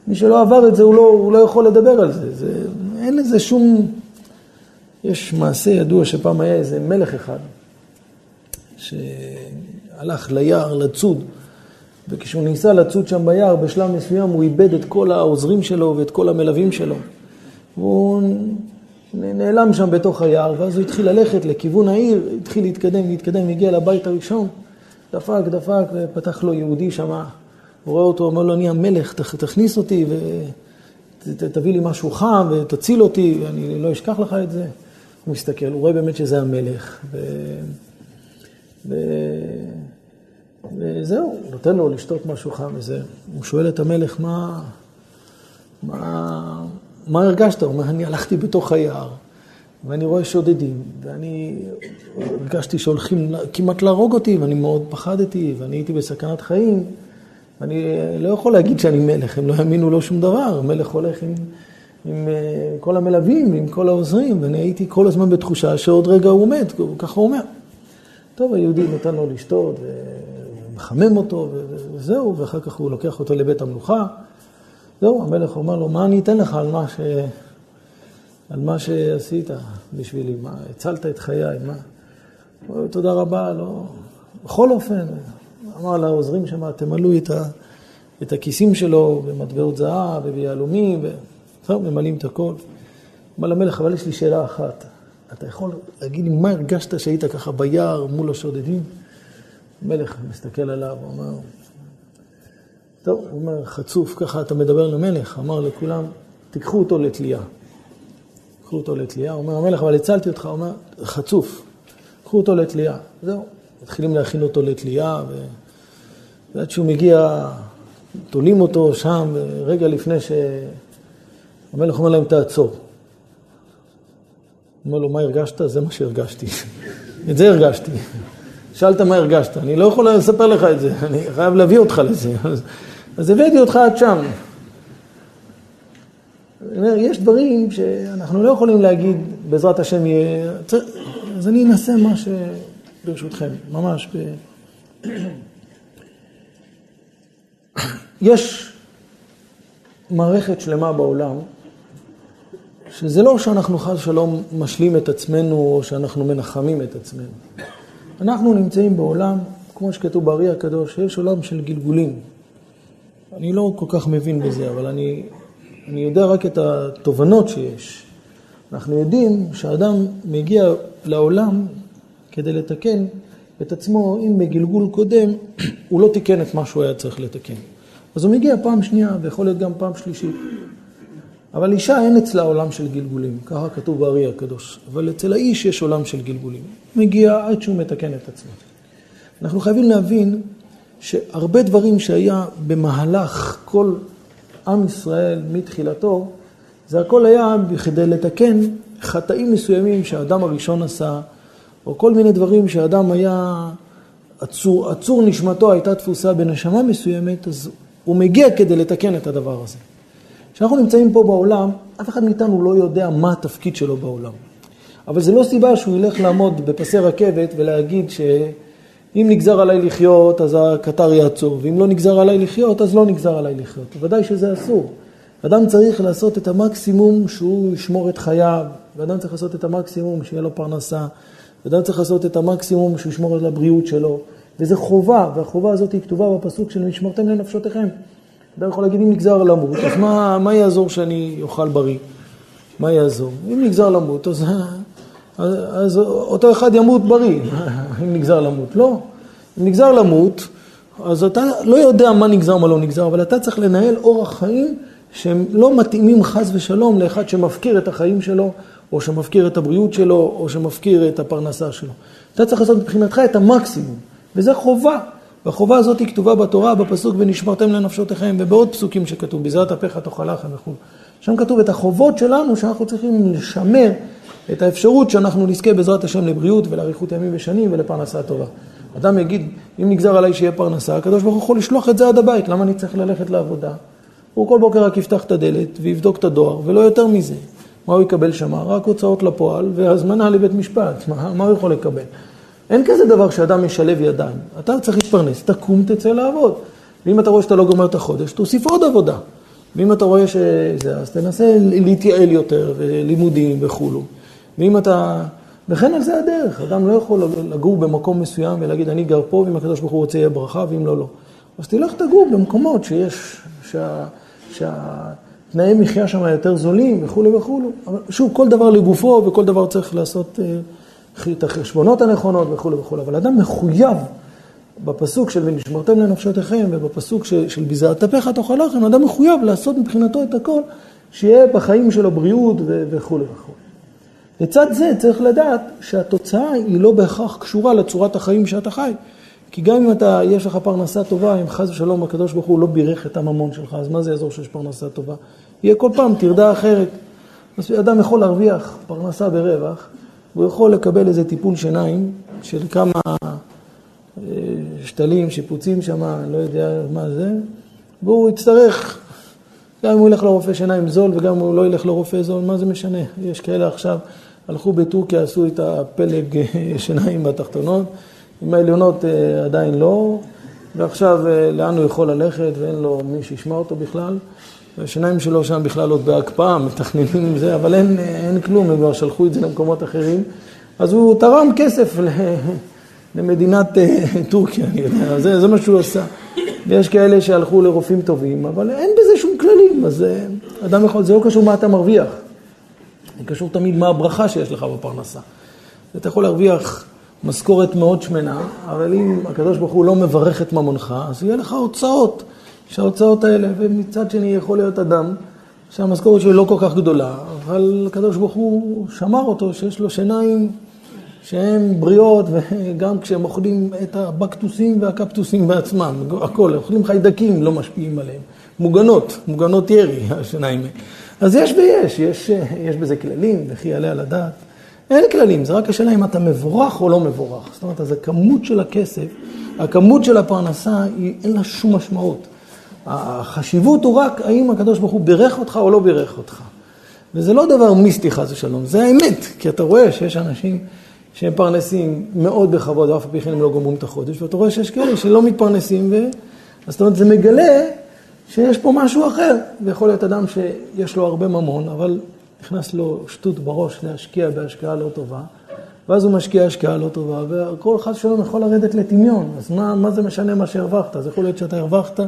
מי שלא עבר את זה, הוא לא, הוא לא יכול לדבר על זה. זה אין לזה שום, יש מעשה ידוע שפעם היה איזה מלך אחד, שהלך ליער לצוד, וכשהוא ניסה לצוד שם ביער, בשלב מסוים הוא איבד את כל העוזרים שלו ואת כל המלווים שלו. והוא נעלם שם בתוך היער, ואז הוא התחיל ללכת לכיוון העיר, התחיל להתקדם, להתקדם, הגיע לבית הראשון, דפק, דפק, ופתח לו יהודי שם. הוא רואה אותו, אומר לו, אני המלך, תכניס אותי ותביא לי משהו חם ותציל אותי, ואני לא אשכח לך את זה. הוא מסתכל, הוא רואה באמת שזה המלך. ו... ו... וזהו, נותן לו לשתות משהו חם וזה. הוא שואל את המלך, מה, מה, מה הרגשת? הוא אומר, אני הלכתי בתוך היער, ואני רואה שודדים, ואני הרגשתי שהולכים כמעט להרוג אותי, ואני מאוד פחדתי, ואני הייתי בסכנת חיים. ואני לא יכול להגיד שאני מלך, הם לא האמינו לו שום דבר. המלך הולך עם, עם אה, כל המלווים, עם כל העוזרים, ואני הייתי כל הזמן בתחושה שעוד רגע הוא מת, ככה הוא אומר. טוב, היהודי נתן לו לשתות, ומחמם אותו, וזהו, ואחר כך הוא לוקח אותו לבית המלוכה. זהו, המלך אומר לו, מה אני אתן לך על מה, ש... על מה שעשית בשבילי? מה, הצלת את חיי, מה? תודה רבה, לא... בכל אופן, אמר לעוזרים שם, תמלאו את, ה... את הכיסים שלו במטבעות זהב וביהלומים, וזהו, ממלאים את הכל. אמר למלך, אבל יש לי שאלה אחת. אתה יכול להגיד לי מה הרגשת שהיית ככה ביער מול השודדים? המלך מסתכל עליו, הוא אומר, טוב, הוא אומר, חצוף, ככה אתה מדבר למלך, אמר לכולם, תיקחו אותו לתלייה. תיקחו אותו לתלייה, אומר, המלך, אבל הצלתי אותך, הוא אומר, חצוף, קחו אותו לתלייה. זהו, מתחילים להכין אותו לתלייה, ו... ועד שהוא מגיע, תולים אותו שם, רגע לפני שהמלך אומר להם, תעצור. אומר לו, מה הרגשת? זה מה שהרגשתי. את זה הרגשתי. שאלת מה הרגשת, אני לא יכול לספר לך את זה, אני חייב להביא אותך לזה. אז, הבאתי אותך עד שם. אומר, יש דברים שאנחנו לא יכולים להגיד, בעזרת השם יהיה... אז אני אנסה מה ש... ברשותכם, ממש. ב... יש מערכת שלמה בעולם, שזה לא שאנחנו חס ושלום משלים את עצמנו או שאנחנו מנחמים את עצמנו. אנחנו נמצאים בעולם, כמו שכתוב בארי הקדוש, שיש עולם של גלגולים. אני לא כל כך מבין בזה, אבל אני, אני יודע רק את התובנות שיש. אנחנו יודעים שאדם מגיע לעולם כדי לתקן את עצמו, אם בגלגול קודם הוא לא תיקן את מה שהוא היה צריך לתקן. אז הוא מגיע פעם שנייה, ויכול להיות גם פעם שלישית. אבל אישה אין אצלה עולם של גלגולים, ככה כתוב בארי הקדוש. אבל אצל האיש יש עולם של גלגולים. מגיע עד שהוא מתקן את עצמו. אנחנו חייבים להבין שהרבה דברים שהיה במהלך כל עם ישראל מתחילתו, זה הכל היה כדי לתקן חטאים מסוימים שהאדם הראשון עשה, או כל מיני דברים שהאדם היה, עצור, עצור נשמתו הייתה תפוסה בנשמה מסוימת, אז הוא מגיע כדי לתקן את הדבר הזה. כשאנחנו נמצאים פה בעולם, אף אחד מאיתנו לא יודע מה התפקיד שלו בעולם. אבל זה לא סיבה שהוא ילך לעמוד בפסי רכבת ולהגיד שאם נגזר עליי לחיות, אז הקטר יעצור, ואם לא נגזר עליי לחיות, אז לא נגזר עליי לחיות. ודאי שזה אסור. אדם צריך לעשות את המקסימום שהוא ישמור את חייו, ואדם צריך לעשות את המקסימום שיהיה לו פרנסה, ואדם צריך לעשות את המקסימום שהוא ישמור על הבריאות שלו. וזה חובה, והחובה הזאת היא כתובה בפסוק של משמרתם לנפשותיכם. אתה יכול להגיד, אם נגזר למות, אז מה, מה יעזור שאני אוכל בריא? מה יעזור? אם נגזר למות, אז, אז, אז אותו אחד ימות בריא, אם נגזר למות. לא. אם נגזר למות, אז אתה לא יודע מה נגזר, מה לא נגזר, אבל אתה צריך לנהל אורח חיים שהם לא מתאימים חס ושלום לאחד שמפקיר את החיים שלו, או שמפקיר את הבריאות שלו, או שמפקיר את הפרנסה שלו. אתה צריך לעשות מבחינתך את המקסימום, וזה חובה. והחובה הזאת היא כתובה בתורה, בפסוק ונשמרתם לנפשותיכם, ובעוד פסוקים שכתוב, בזיעת אפיך לחם וכו'. שם כתוב את החובות שלנו שאנחנו צריכים לשמר את האפשרות שאנחנו נזכה בעזרת השם לבריאות ולאריכות ימים ושנים ולפרנסה טובה. אדם יגיד, אם נגזר עליי שיהיה פרנסה, הקדוש ברוך הוא יכול לשלוח את זה עד הבית, למה אני צריך ללכת לעבודה? הוא כל בוקר רק יפתח את הדלת ויבדוק את הדואר, ולא יותר מזה. מה הוא יקבל שם? רק הוצאות לפועל והזמנה לבית משפט. מה, מה הוא יכול לקבל? אין כזה דבר שאדם משלב ידיים. אתה צריך להתפרנס, תקום, תצא לעבוד. ואם אתה רואה שאתה לא גומר את החודש, תוסיף עוד עבודה. ואם אתה רואה שזה, אז תנסה להתייעל יותר, ולימודים וכולו. ואם אתה... וכן על זה הדרך, אדם לא יכול לגור במקום מסוים ולהגיד אני גר פה ואם הקדוש ברוך הוא רוצה יהיה ברכה ואם לא, לא. אז תלך תגור במקומות שיש, שה, שהתנאי מחיה שם יותר זולים וכולי וכולי. אבל שוב, כל דבר לגופו וכל דבר צריך לעשות אה, את החשבונות הנכונות וכולי וכולי. אבל אדם מחויב בפסוק של ונשמרתם לנפשותיכם ובפסוק של, של ביזרת אפיך תאכל לחם, אדם מחויב לעשות מבחינתו את הכל, שיהיה בחיים שלו בריאות וכולי וכולי. לצד זה צריך לדעת שהתוצאה היא לא בהכרח קשורה לצורת החיים שאתה חי. כי גם אם אתה, יש לך פרנסה טובה, אם חס ושלום הקדוש ברוך הוא לא בירך את הממון שלך, אז מה זה יעזור שיש פרנסה טובה? יהיה כל פעם טרדה אחרת. אז אדם יכול להרוויח פרנסה ברווח, והוא יכול לקבל איזה טיפול שיניים של כמה אה, שתלים, שיפוצים שם, לא יודע מה זה, והוא יצטרך, גם אם הוא ילך לרופא שיניים זול וגם אם הוא לא ילך לרופא זול, מה זה משנה? יש כאלה עכשיו, הלכו בטורקיה, עשו את הפלג אה, שיניים בתחתונות, עם העליונות אה, עדיין לא, ועכשיו לאן הוא יכול ללכת ואין לו מי שישמע אותו בכלל. השיניים שלו שם בכלל עוד בהקפאה, מתכננים עם זה, אבל אין, אין כלום, הם כבר שלחו את זה למקומות אחרים. אז הוא תרם כסף למדינת אה, טורקיה, אני יודע, זה, זה מה שהוא עשה. ויש כאלה שהלכו לרופאים טובים, אבל אין בזה שום כללים, אז אה, אדם יכול, זה לא קשור מה אתה מרוויח, זה קשור תמיד מה הברכה שיש לך בפרנסה. אתה יכול להרוויח משכורת מאוד שמנה, אבל אם הקדוש ברוך הוא לא מברך את ממונך, אז יהיה לך הוצאות, שההוצאות האלה, ומצד שני יכול להיות אדם שהמשכורת שלו לא כל כך גדולה, אבל הקדוש ברוך הוא שמר אותו, שיש לו שיניים שהן בריאות, וגם כשהם אוכלים את הבקטוסים והקפטוסים בעצמם, הכל, אוכלים חיידקים, לא משפיעים עליהם. מוגנות, מוגנות ירי, השיניים. אז יש ויש, יש, יש בזה כללים, וכי יעלה על הדעת. אין כללים, זה רק השאלה אם אתה מבורך או לא מבורך. זאת אומרת, אז הכמות של הכסף, הכמות של הפרנסה, היא, אין לה שום משמעות. החשיבות הוא רק האם הקדוש ברוך הוא בירך אותך או לא בירך אותך. וזה לא דבר מיסטי חס ושלום, זה האמת, כי אתה רואה שיש אנשים שהם פרנסים מאוד בכבוד, ואף פי כן הם לא גומרים את החודש, ואתה רואה שיש כאלה שלא מתפרנסים, ו... אז זאת אומרת, זה מגלה שיש פה משהו אחר. ויכול להיות אדם שיש לו הרבה ממון, אבל נכנס לו שטות בראש להשקיע בהשקעה לא טובה, ואז הוא משקיע השקעה לא טובה, וכל אחד שלו יכול לרדת לטמיון. אז מה, מה זה משנה מה שהרווחת? אז יכול להיות שאתה הרווחת,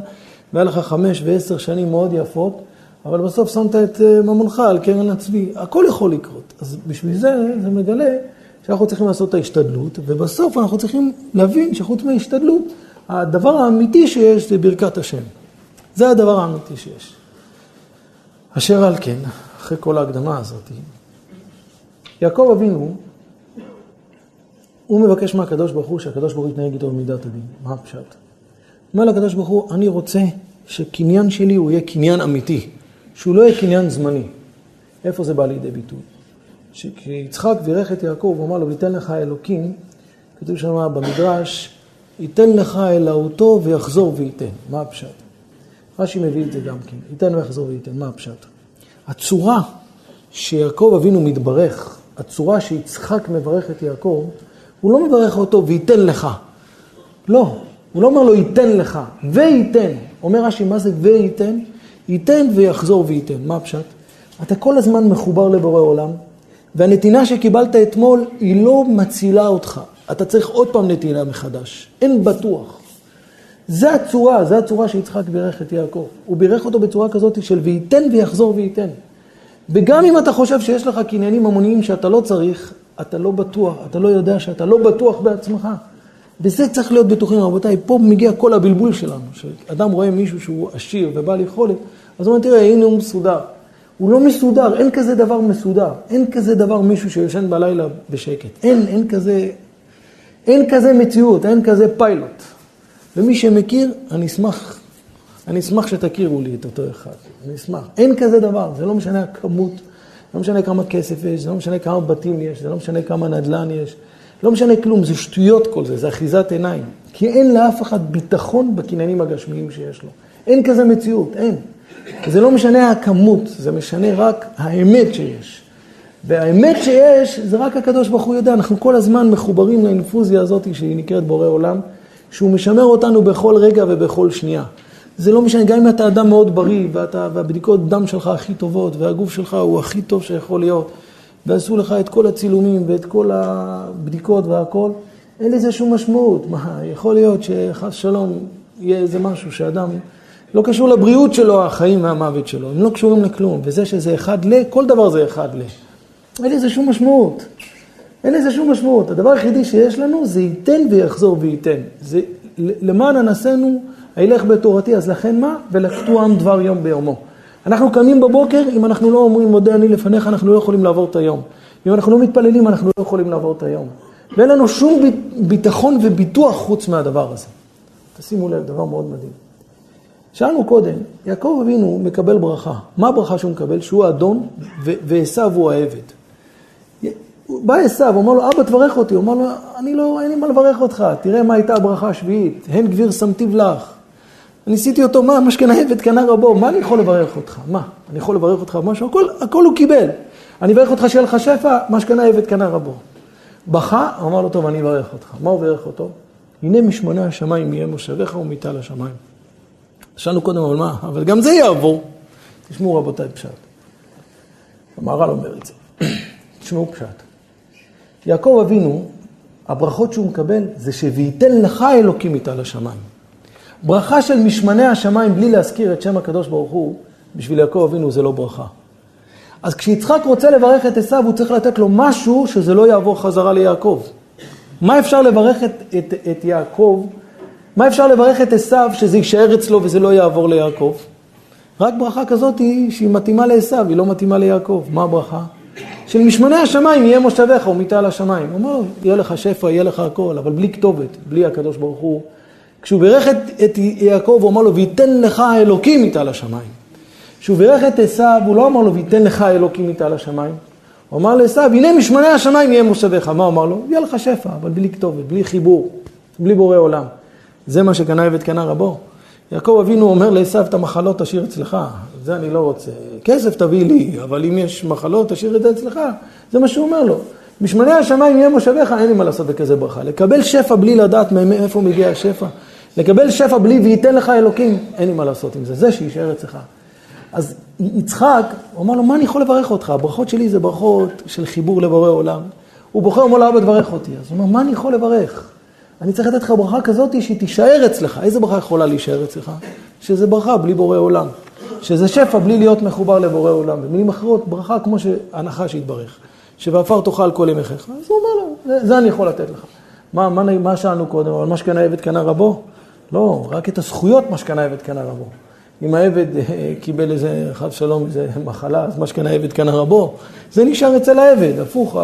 והיה לך חמש ועשר שנים מאוד יפות, אבל בסוף שמת את אה, ממונך על קרן הצבי. הכל יכול לקרות. אז בשביל זה, זה מגלה שאנחנו צריכים לעשות את ההשתדלות, ובסוף אנחנו צריכים להבין שחוץ מההשתדלות, הדבר האמיתי שיש זה ברכת השם. זה הדבר האמיתי שיש. אשר על כן, אחרי כל ההקדמה הזאת, יעקב אבינו, הוא מבקש מהקדוש ברוך הוא שהקדוש ברוך הוא יתנהג איתו במידת הדין. מה הפשט? אומר לקדוש ברוך הוא, אני רוצה שקניין שלי הוא יהיה קניין אמיתי, שהוא לא יהיה קניין זמני. איפה זה בא לידי ביטוי? כשיצחק בירך את יעקב, הוא אמר לו, ויתן לך אלוקים, כתוב שם במדרש, ייתן לך אלוהותו ויחזור וייתן. מה הפשט? רש"י מביא את זה גם כן, ייתן ויחזור וייתן. מה הפשט? הצורה שיעקב אבינו מתברך, הצורה שיצחק מברך את יעקב, הוא לא מברך אותו וייתן לך. לא, הוא לא אומר לו ייתן לך, וייתן. אומר רש"י, מה זה וייתן? ייתן ויחזור וייתן. מה הפשט? אתה כל הזמן מחובר לבורא עולם, והנתינה שקיבלת אתמול היא לא מצילה אותך. אתה צריך עוד פעם נתינה מחדש. אין בטוח. זה הצורה, זה הצורה שיצחק בירך את יעקב. הוא בירך אותו בצורה כזאת של וייתן ויחזור וייתן. וגם אם אתה חושב שיש לך קניינים המוניים שאתה לא צריך, אתה לא בטוח, אתה לא יודע שאתה לא בטוח בעצמך. בזה צריך להיות בטוחים, רבותיי, פה מגיע כל הבלבול שלנו. שאדם רואה מישהו שהוא עשיר ובעל יכולת, אז הוא אומר, תראה, הנה הוא מסודר. הוא לא מסודר, אין כזה דבר מסודר. אין כזה דבר מישהו שיושן בלילה בשקט. אין, אין כזה, אין כזה מציאות, אין כזה פיילוט. ומי שמכיר, אני אשמח, אני אשמח שתכירו לי את אותו אחד. אני אשמח. אין כזה דבר, זה לא משנה הכמות, לא משנה כמה כסף יש, זה לא משנה כמה בתים יש, זה לא משנה כמה נדל"ן יש. לא משנה כלום, זה שטויות כל זה, זה אחיזת עיניים. כי אין לאף אחד ביטחון בקניינים הגשמיים שיש לו. אין כזה מציאות, אין. זה לא משנה הכמות, זה משנה רק האמת שיש. והאמת שיש, זה רק הקדוש ברוך הוא יודע. אנחנו כל הזמן מחוברים לאינפוזיה הזאת שהיא נקראת בורא עולם, שהוא משמר אותנו בכל רגע ובכל שנייה. זה לא משנה, גם אם אתה אדם מאוד בריא, ואתה, והבדיקות דם שלך הכי טובות, והגוף שלך הוא הכי טוב שיכול להיות, ועשו לך את כל הצילומים ואת כל הבדיקות והכל, אין לזה שום משמעות. מה, יכול להיות שחס שלום יהיה איזה משהו שאדם, לא קשור לבריאות שלו, החיים והמוות שלו, הם לא קשורים לכלום. וזה שזה אחד ל, כל דבר זה אחד ל. אין לזה שום משמעות. אין לזה שום משמעות. הדבר היחידי שיש לנו זה ייתן ויחזור וייתן. זה למען אנסינו, הילך בתורתי, אז לכן מה? ולקטו עם דבר יום ביומו. אנחנו קמים בבוקר, אם אנחנו לא אומרים מודה אני לפניך, אנחנו לא יכולים לעבור את היום. אם אנחנו לא מתפללים, אנחנו לא יכולים לעבור את היום. ואין לנו שום ביטחון וביטוח חוץ מהדבר הזה. תשימו לב, דבר מאוד מדהים. שאלנו קודם, יעקב אבינו מקבל ברכה. מה הברכה שהוא מקבל? שהוא האדון ועשו הוא העבד. בא עשו, אומר לו, אבא תברך אותי. הוא אומר לו, אני לא, אין לי מה לברך אותך, תראה מה הייתה הברכה השביעית. הן גביר שמתיו לך. ניסיתי אותו, מה, משכנה עבד קנה רבו, מה אני יכול לברך אותך? מה, אני יכול לברך אותך משהו? הכל, הכל הוא קיבל. אני אברך אותך שיהיה לך שפע, משכנה עבד קנה רבו. בכה, אמר לו, טוב, אני אברך אותך. מה הוא ברך אותו? הנה משמונה השמיים יהיה מושבך ומיטה לשמיים. שאלנו קודם, אבל מה? אבל גם זה יעבור. תשמעו רבותיי פשט. המהר"ל אומר את זה. תשמעו פשט. יעקב אבינו, הברכות שהוא מקבל זה ש"ויתן לך אלוקים מיטה לשמיים". ברכה של משמני השמיים בלי להזכיר את שם הקדוש ברוך הוא, בשביל יעקב אבינו זה לא ברכה. אז כשיצחק רוצה לברך את עשיו, הוא צריך לתת לו משהו שזה לא יעבור חזרה ליעקב. מה אפשר לברך את, את, את יעקב? מה אפשר לברך את עשיו שזה יישאר אצלו וזה לא יעבור ליעקב? רק ברכה כזאת היא שהיא מתאימה לעשיו, היא לא מתאימה ליעקב. מה הברכה? של משמני השמיים יהיה מושבך ומיטה על השמיים. הוא אומר, יהיה לך שפע, יהיה לך הכל, אבל בלי כתובת, בלי הקדוש ברוך הוא. כשהוא בירך את, את יעקב, הוא אמר לו, וייתן לך אלוקים מיטה לשמיים. כשהוא בירך את עשיו, הוא לא אמר לו, וייתן לך אלוקים מיטה לשמיים. הוא אמר לעשיו, הנה משמני השמיים יהיה מושבך. מה הוא אמר לו? יהיה לך שפע, אבל בלי כתובת, בלי חיבור, בלי בורא עולם. זה מה שקנה עבד קנה רבו. יעקב אבינו אומר לעשיו, את המחלות תשאיר אצלך. זה אני לא רוצה. כסף תביא לי, אבל אם יש מחלות, תשאיר את זה אצלך. זה מה שהוא אומר לו. משמני השמיים יהיה מושבך, אין לי מה לעשות בכזה ברכה. לקבל שפע בלי לדעת מאיפה מגיע השפע. לקבל שפע בלי וייתן לך אלוקים, אין לי מה לעשות עם זה. זה שיישאר אצלך. אז יצחק, הוא אמר לו, מה אני יכול לברך אותך? הברכות שלי זה ברכות של חיבור לבורא עולם. הוא בוחר, אומר לו, אבא, תברך אותי. אז הוא אומר, מה אני יכול לברך? אני צריך לתת לך ברכה כזאת שהיא תישאר אצלך. איזה ברכה יכולה להישאר אצלך? שזה ברכה בלי בורא עולם. שזה שפע בלי להיות מחובר לבורא עולם. במילים אחרות, ברכה כמו שהנחש יתברך. שבעפר תאכל כל ימיך. אז הוא אומר לו, זה, זה אני יכול לתת לך. מה, מה, מה שאלנו קודם? על מה שקנה עבד קנה רבו? לא, רק את הזכויות מה שקנה עבד קנה רבו. אם העבד אה, קיבל איזה, חס שלום, איזה מחלה, אז מה שקנה עבד קנה רבו. זה נשאר אצל העבד, הפוך.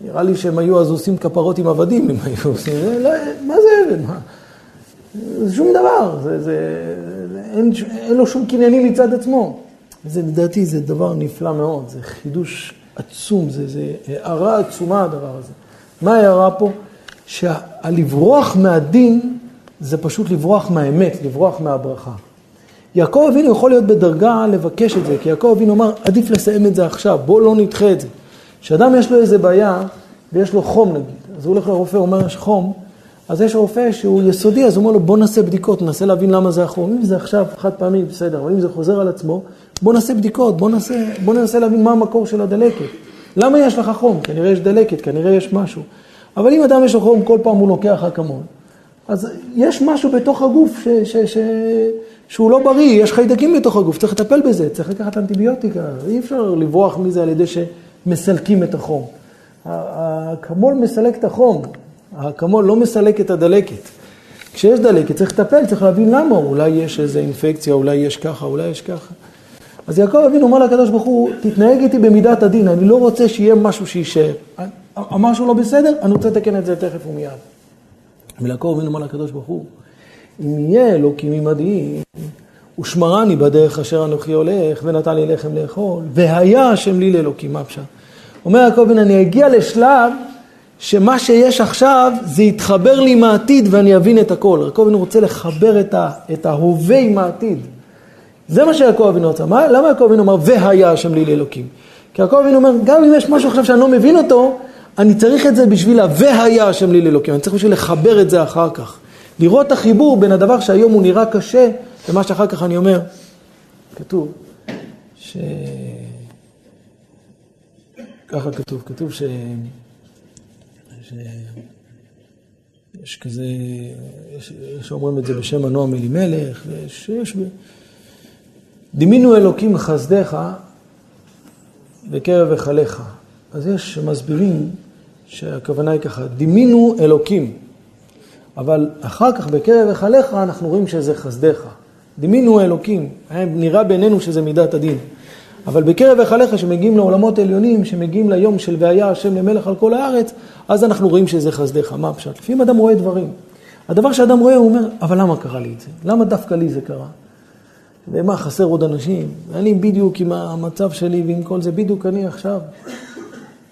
נראה לי שהם היו אז עושים כפרות עם עבדים, אם היו עושים, זה, לא, מה זה עבד? מה? זה שום דבר, זה, זה, אין, אין לו שום קניינים מצד עצמו. זה לדעתי זה דבר נפלא מאוד, זה חידוש עצום, זה, זה הערה עצומה הדבר הזה. מה ההערה פה? שהלברוח מהדין זה פשוט לברוח מהאמת, לברוח מהברכה. יעקב אבינו יכול להיות בדרגה לבקש את זה, כי יעקב אבינו אמר, עדיף לסיים את זה עכשיו, בוא לא נדחה את זה. כשאדם יש לו איזה בעיה, ויש לו חום נגיד, אז הוא הולך לרופא, הוא אומר, יש חום, אז יש רופא שהוא יסודי, אז הוא אומר לו, בוא נעשה בדיקות, ננסה להבין למה זה החום. אם זה עכשיו חד פעמי, בסדר, אבל אם זה חוזר על עצמו, בוא נעשה בדיקות, בוא ננסה, בוא ננסה להבין מה המקור של הדלקת. למה יש לך חום? כנראה יש דלקת, כנראה יש משהו. אבל אם אדם יש לו חום, כל פעם הוא לוקח אקמול. אז יש משהו בתוך הגוף ש, ש, ש, שהוא לא בריא, יש חיידקים בתוך הגוף, צריך לטפל בזה, צריך לקחת אנטיביוטיקה, אי אפשר לברוח מזה על ידי שמסלקים את החום. האקמול מסלק את החום, האקמול לא מסלק את הדלקת. כשיש דלקת צריך לטפל, צריך להבין למה, אולי יש איזו אינפקציה, אולי יש ככה, אולי יש ככה. אז יעקב אבינו אומר לקדוש ברוך הוא, תתנהג איתי במידת הדין, אני לא רוצה שיהיה משהו שיישאר. אמר שהוא לא בסדר, אני רוצה לתקן את זה תכף ומיד. ויעקב אבינו אומר לקדוש ברוך הוא, אם יהיה אלוקים עמדי, ושמרני בדרך אשר אנוכי הולך, ונתן לי לחם לאכול, והיה השם לי לאלוקים, מה פשט? אומר יעקב אבינו, אני אגיע לשלב שמה שיש עכשיו זה יתחבר לי עם העתיד ואני אבין את הכל. יעקב אבינו רוצה לחבר את, ה, את ההווה עם העתיד. זה מה שיעקב אבינו רוצה. מה, למה יעקב אבינו אומר והיה השם לי לאלוקים? כי יעקב אבינו אומר, גם אם יש משהו עכשיו שאני לא מבין אותו, אני צריך את זה בשביל ה"והיה השם לי לאלוקים", אני צריך בשביל לחבר את זה אחר כך. לראות את החיבור בין הדבר שהיום הוא נראה קשה, למה שאחר כך אני אומר. כתוב ש... ככה כתוב, כתוב ש... יש כזה, יש, יש אומרים את זה בשם הנועם אלימלך, ויש, יש... דימינו אלוקים חסדיך בקרב היכליך. אז יש מסבירים שהכוונה היא ככה, דימינו אלוקים, אבל אחר כך בקרב היכליך אנחנו רואים שזה חסדיך. דימינו אלוקים, נראה בעינינו שזה מידת הדין. אבל בקרב היכליך שמגיעים לעולמות עליונים, שמגיעים ליום של והיה השם למלך על כל הארץ, אז אנחנו רואים שזה חסדיך. מה הפשט? לפעמים אדם רואה דברים. הדבר שאדם רואה, הוא אומר, אבל למה קרה לי את זה? למה דווקא לי זה קרה? ומה, חסר עוד אנשים? אני בדיוק עם המצב שלי ועם כל זה, בדיוק אני עכשיו.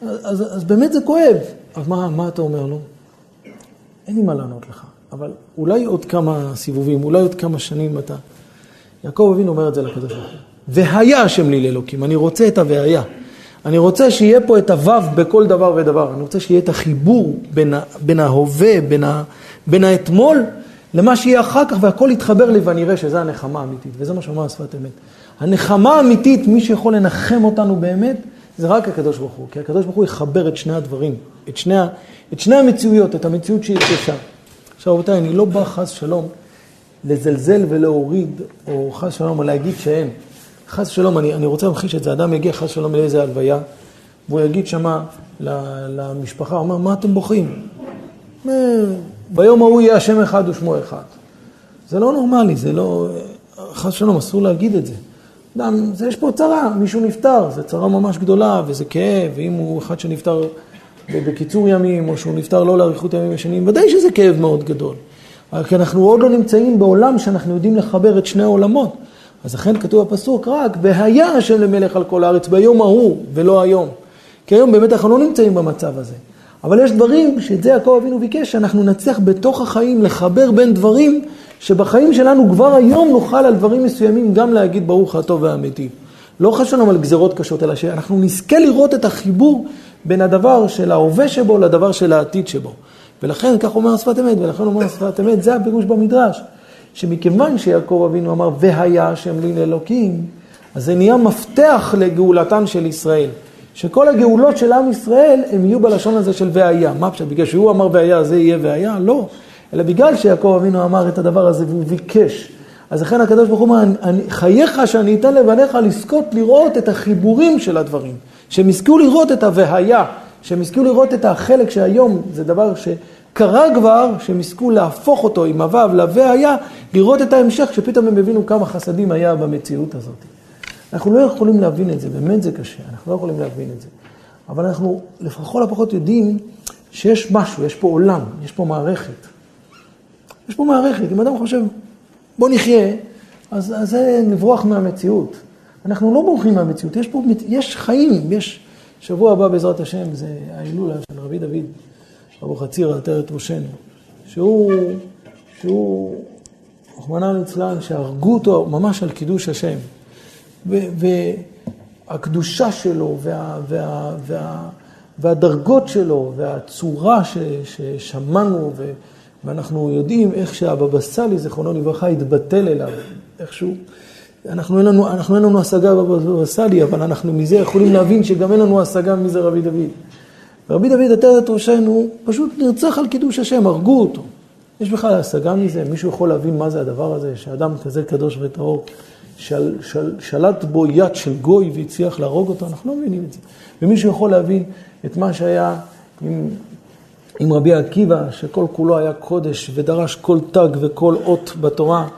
אז, אז באמת זה כואב. אז מה, מה אתה אומר לו? אין לי מה לענות לך, אבל אולי עוד כמה סיבובים, אולי עוד כמה שנים אתה... יעקב אבינו אומר את זה לקדוש ברוך הוא. והיה השם לי לאלוקים, אני רוצה את הוהיה. אני רוצה שיהיה פה את הוו בכל דבר ודבר. אני רוצה שיהיה את החיבור בין, בין ההווה, בין, ה, בין האתמול, למה שיהיה אחר כך, והכל יתחבר לי ואני אראה שזה הנחמה האמיתית. וזה מה שאומר השפת אמת. הנחמה האמיתית, מי שיכול לנחם אותנו באמת, זה רק הקדוש ברוך הוא. כי הקדוש ברוך הוא יחבר את שני הדברים, את שני, את שני המציאויות, את המציאות שהיא קשה. עכשיו רבותיי, אני לא בא חס שלום לזלזל ולהוריד, או חס שלום, להגיד שאין. חס שלום, אני, אני רוצה להמחיש את זה, אדם יגיע חס שלום לאיזה הלוויה, והוא יגיד שמה למשפחה, הוא אומר, מה אתם בוכים? ביום ההוא יהיה השם אחד ושמו אחד. זה לא נורמלי, זה לא... חס שלום, אסור להגיד את זה. אדם, זה, יש פה צרה, מישהו נפטר, זו צרה ממש גדולה, וזה כאב, ואם הוא אחד שנפטר בקיצור ימים, או שהוא נפטר לא לאריכות ימים ישנים, ודאי שזה כאב מאוד גדול. כי אנחנו עוד לא נמצאים בעולם שאנחנו יודעים לחבר את שני העולמות. אז לכן כתוב בפסוק רק, והיה השם למלך על כל הארץ ביום ההוא, ולא היום. כי היום באמת אנחנו לא נמצאים במצב הזה. אבל יש דברים שאת זה יעקב אבינו ביקש, שאנחנו נצליח בתוך החיים לחבר בין דברים שבחיים שלנו כבר היום נוכל על דברים מסוימים גם להגיד ברוך הטוב והאמיתי. לא חשבנו על גזרות קשות, אלא שאנחנו נזכה לראות את החיבור בין הדבר של ההווה שבו לדבר של העתיד שבו. ולכן, כך אומר השפת אמת, ולכן אומר השפת אמת, זה הפירוש במדרש. שמכיוון שיעקב אבינו אמר, והיה השם לי לאלוקים, אז זה נהיה מפתח לגאולתן של ישראל. שכל הגאולות של עם ישראל, הם יהיו בלשון הזה של והיה. מה פשוט? בגלל שהוא אמר והיה, זה יהיה והיה? לא. אלא בגלל שיעקב אבינו אמר את הדבר הזה והוא ביקש. אז לכן הקדוש ברוך הוא אומר, חייך שאני אתן לבניך לזכות לראות את החיבורים של הדברים. שהם יזכו לראות את הוהיה, שהם יזכו לראות את החלק שהיום זה דבר שקרה כבר, שהם יזכו להפוך אותו עם הוו לוהיה, לראות את ההמשך, שפתאום הם הבינו כמה חסדים היה במציאות הזאת. אנחנו לא יכולים להבין את זה, באמת זה קשה, אנחנו לא יכולים להבין את זה. אבל אנחנו לכל הפחות יודעים שיש משהו, יש פה עולם, יש פה מערכת. יש פה מערכת, אם אדם חושב, בוא נחיה, אז, אז זה נברוח מהמציאות. אנחנו לא בורחים מהמציאות, יש פה, יש חיים, יש... שבוע הבא בעזרת השם זה ההילולה של רבי דוד, אבו חציר, עטרת ראשנו, שהוא, שהוא, רחמנא ליצלן, שהרגו אותו ממש על קידוש השם. והקדושה שלו, וה, וה, וה, והדרגות שלו, והצורה ש, ששמענו, ו, ואנחנו יודעים איך שהבבא סאלי, זיכרונו לברכה, התבטל אליו, איכשהו. אנחנו אין לנו, אנחנו אין לנו השגה בבבא סאלי, אבל אנחנו מזה יכולים להבין שגם אין לנו השגה מי זה רבי דוד. ורבי דוד עטרת ראשנו פשוט נרצח על קידוש השם, הרגו אותו. יש בכלל השגה מזה? מישהו יכול להבין מה זה הדבר הזה, שאדם כזה קדוש וטהור של, של, שלט בו יד של גוי והצליח להרוג אותו? אנחנו לא מבינים את זה. ומישהו יכול להבין את מה שהיה עם, עם רבי עקיבא, שכל כולו היה קודש ודרש כל תג וכל אות בתורה,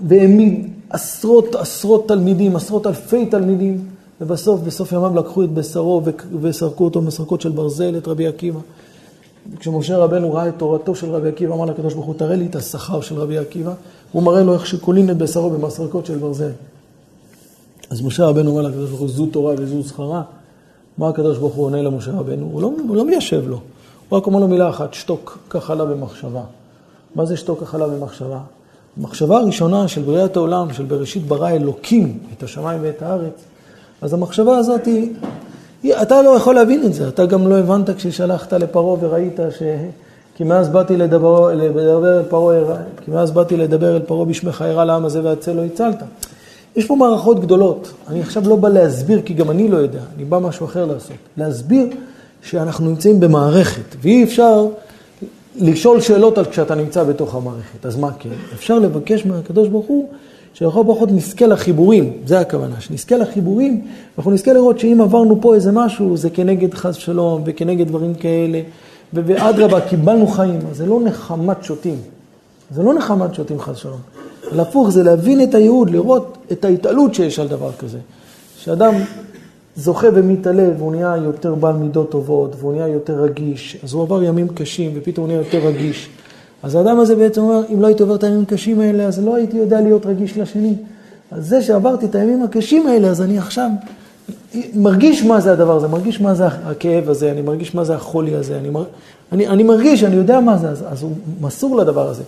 והעמיד עשרות עשרות תלמידים, עשרות אלפי תלמידים, ובסוף, בסוף ימיו לקחו את בשרו וסרקו אותו מסרקות של ברזל, את רבי עקיבא. כשמשה רבנו ראה את תורתו של רבי עקיבא, אמר לקדוש ברוך הוא, תראה לי את השכר של רבי עקיבא. הוא מראה לו איך שקולין את בשרו במסרקות של ברזל. אז משה רבנו אומר לקדוש ברוך הוא, זו תורה וזו זכרה. מה הקדוש ברוך הוא עונה למשה רבנו? הוא לא, הוא לא מיישב לו. הוא רק אומר לו מילה אחת, שתוק, כך עלה במחשבה. מה זה שתוק, כך עלה במחשבה? המחשבה הראשונה של בריאת העולם, של בראשית ברא אלוקים את השמיים ואת הארץ, אז המחשבה הזאת היא, אתה לא יכול להבין את זה, אתה גם לא הבנת כששלחת לפרעה וראית ש... כי מאז באתי לדבר, לדבר אל פרעה, כי מאז באתי לדבר אל פרעה בשמך הרע לעם הזה והצל לא הצלת. יש פה מערכות גדולות. אני עכשיו לא בא להסביר, כי גם אני לא יודע, אני בא משהו אחר לעשות. להסביר שאנחנו נמצאים במערכת, ואי אפשר לשאול שאלות על כשאתה נמצא בתוך המערכת. אז מה כן? אפשר לבקש מהקדוש ברוך הוא שלכל פחות נזכה לחיבורים, זה הכוונה, שנזכה לחיבורים, ואנחנו נזכה לראות שאם עברנו פה איזה משהו, זה כנגד חס שלום וכנגד דברים כאלה, ואדרבה, קיבלנו חיים, אז זה לא נחמת שוטים. זה לא נחמת שוטים חס שלום. אלא הפוך, זה להבין את הייעוד, לראות את ההתעלות שיש על דבר כזה. שאדם זוכה ומתעלה והוא נהיה יותר בעל מידות טובות, והוא נהיה יותר רגיש, אז הוא עבר ימים קשים ופתאום הוא נהיה יותר רגיש. אז האדם הזה בעצם אומר, אם לא הייתי עובר את הימים הקשים האלה, אז לא הייתי יודע להיות רגיש לשני. אז זה שעברתי את הימים הקשים האלה, אז אני עכשיו מרגיש מה זה הדבר הזה, מרגיש מה זה הכאב הזה, אני מרגיש מה זה החולי הזה, אני, מר... אני, אני מרגיש, אני יודע מה זה, אז, אז הוא מסור לדבר הזה.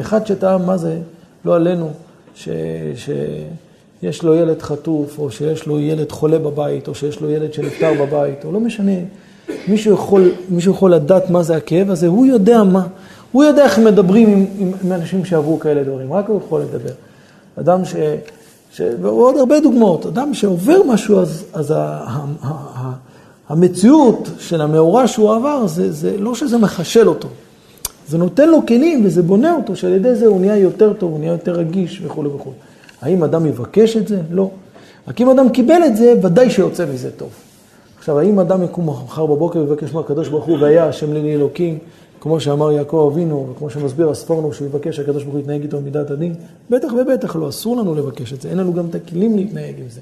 אחד שטעם מה זה, לא עלינו, ש, שיש לו ילד חטוף, או שיש לו ילד חולה בבית, או שיש לו ילד שנפטר בבית, או לא משנה, מישהו יכול, מישהו יכול לדעת מה זה הכאב הזה, הוא יודע מה, הוא יודע איך מדברים עם, עם, עם אנשים שעברו כאלה דברים, רק הוא יכול לדבר. אדם ש... ש... ועוד הרבה דוגמאות, אדם שעובר משהו, אז, אז ה, ה, ה, ה, המציאות של המאורע שהוא עבר, זה, זה לא שזה מחשל אותו, זה נותן לו כלים וזה בונה אותו, שעל ידי זה הוא נהיה יותר טוב, הוא נהיה יותר רגיש וכולי וכולי. האם אדם יבקש את זה? לא. רק אם אדם קיבל את זה, ודאי שיוצא מזה טוב. עכשיו, האם אדם יקום מחר בבוקר ויבקש מהקדוש ברוך הוא, והיה השם לי אלוקים, כמו שאמר יעקב אבינו, וכמו שמסביר הספורנו, שהוא יבקש שהקדוש ברוך הוא יתנהג איתו במידת הדין? בטח ובטח לא, אסור לנו לבקש את זה, אין לנו גם את הכלים להתנהג עם זה.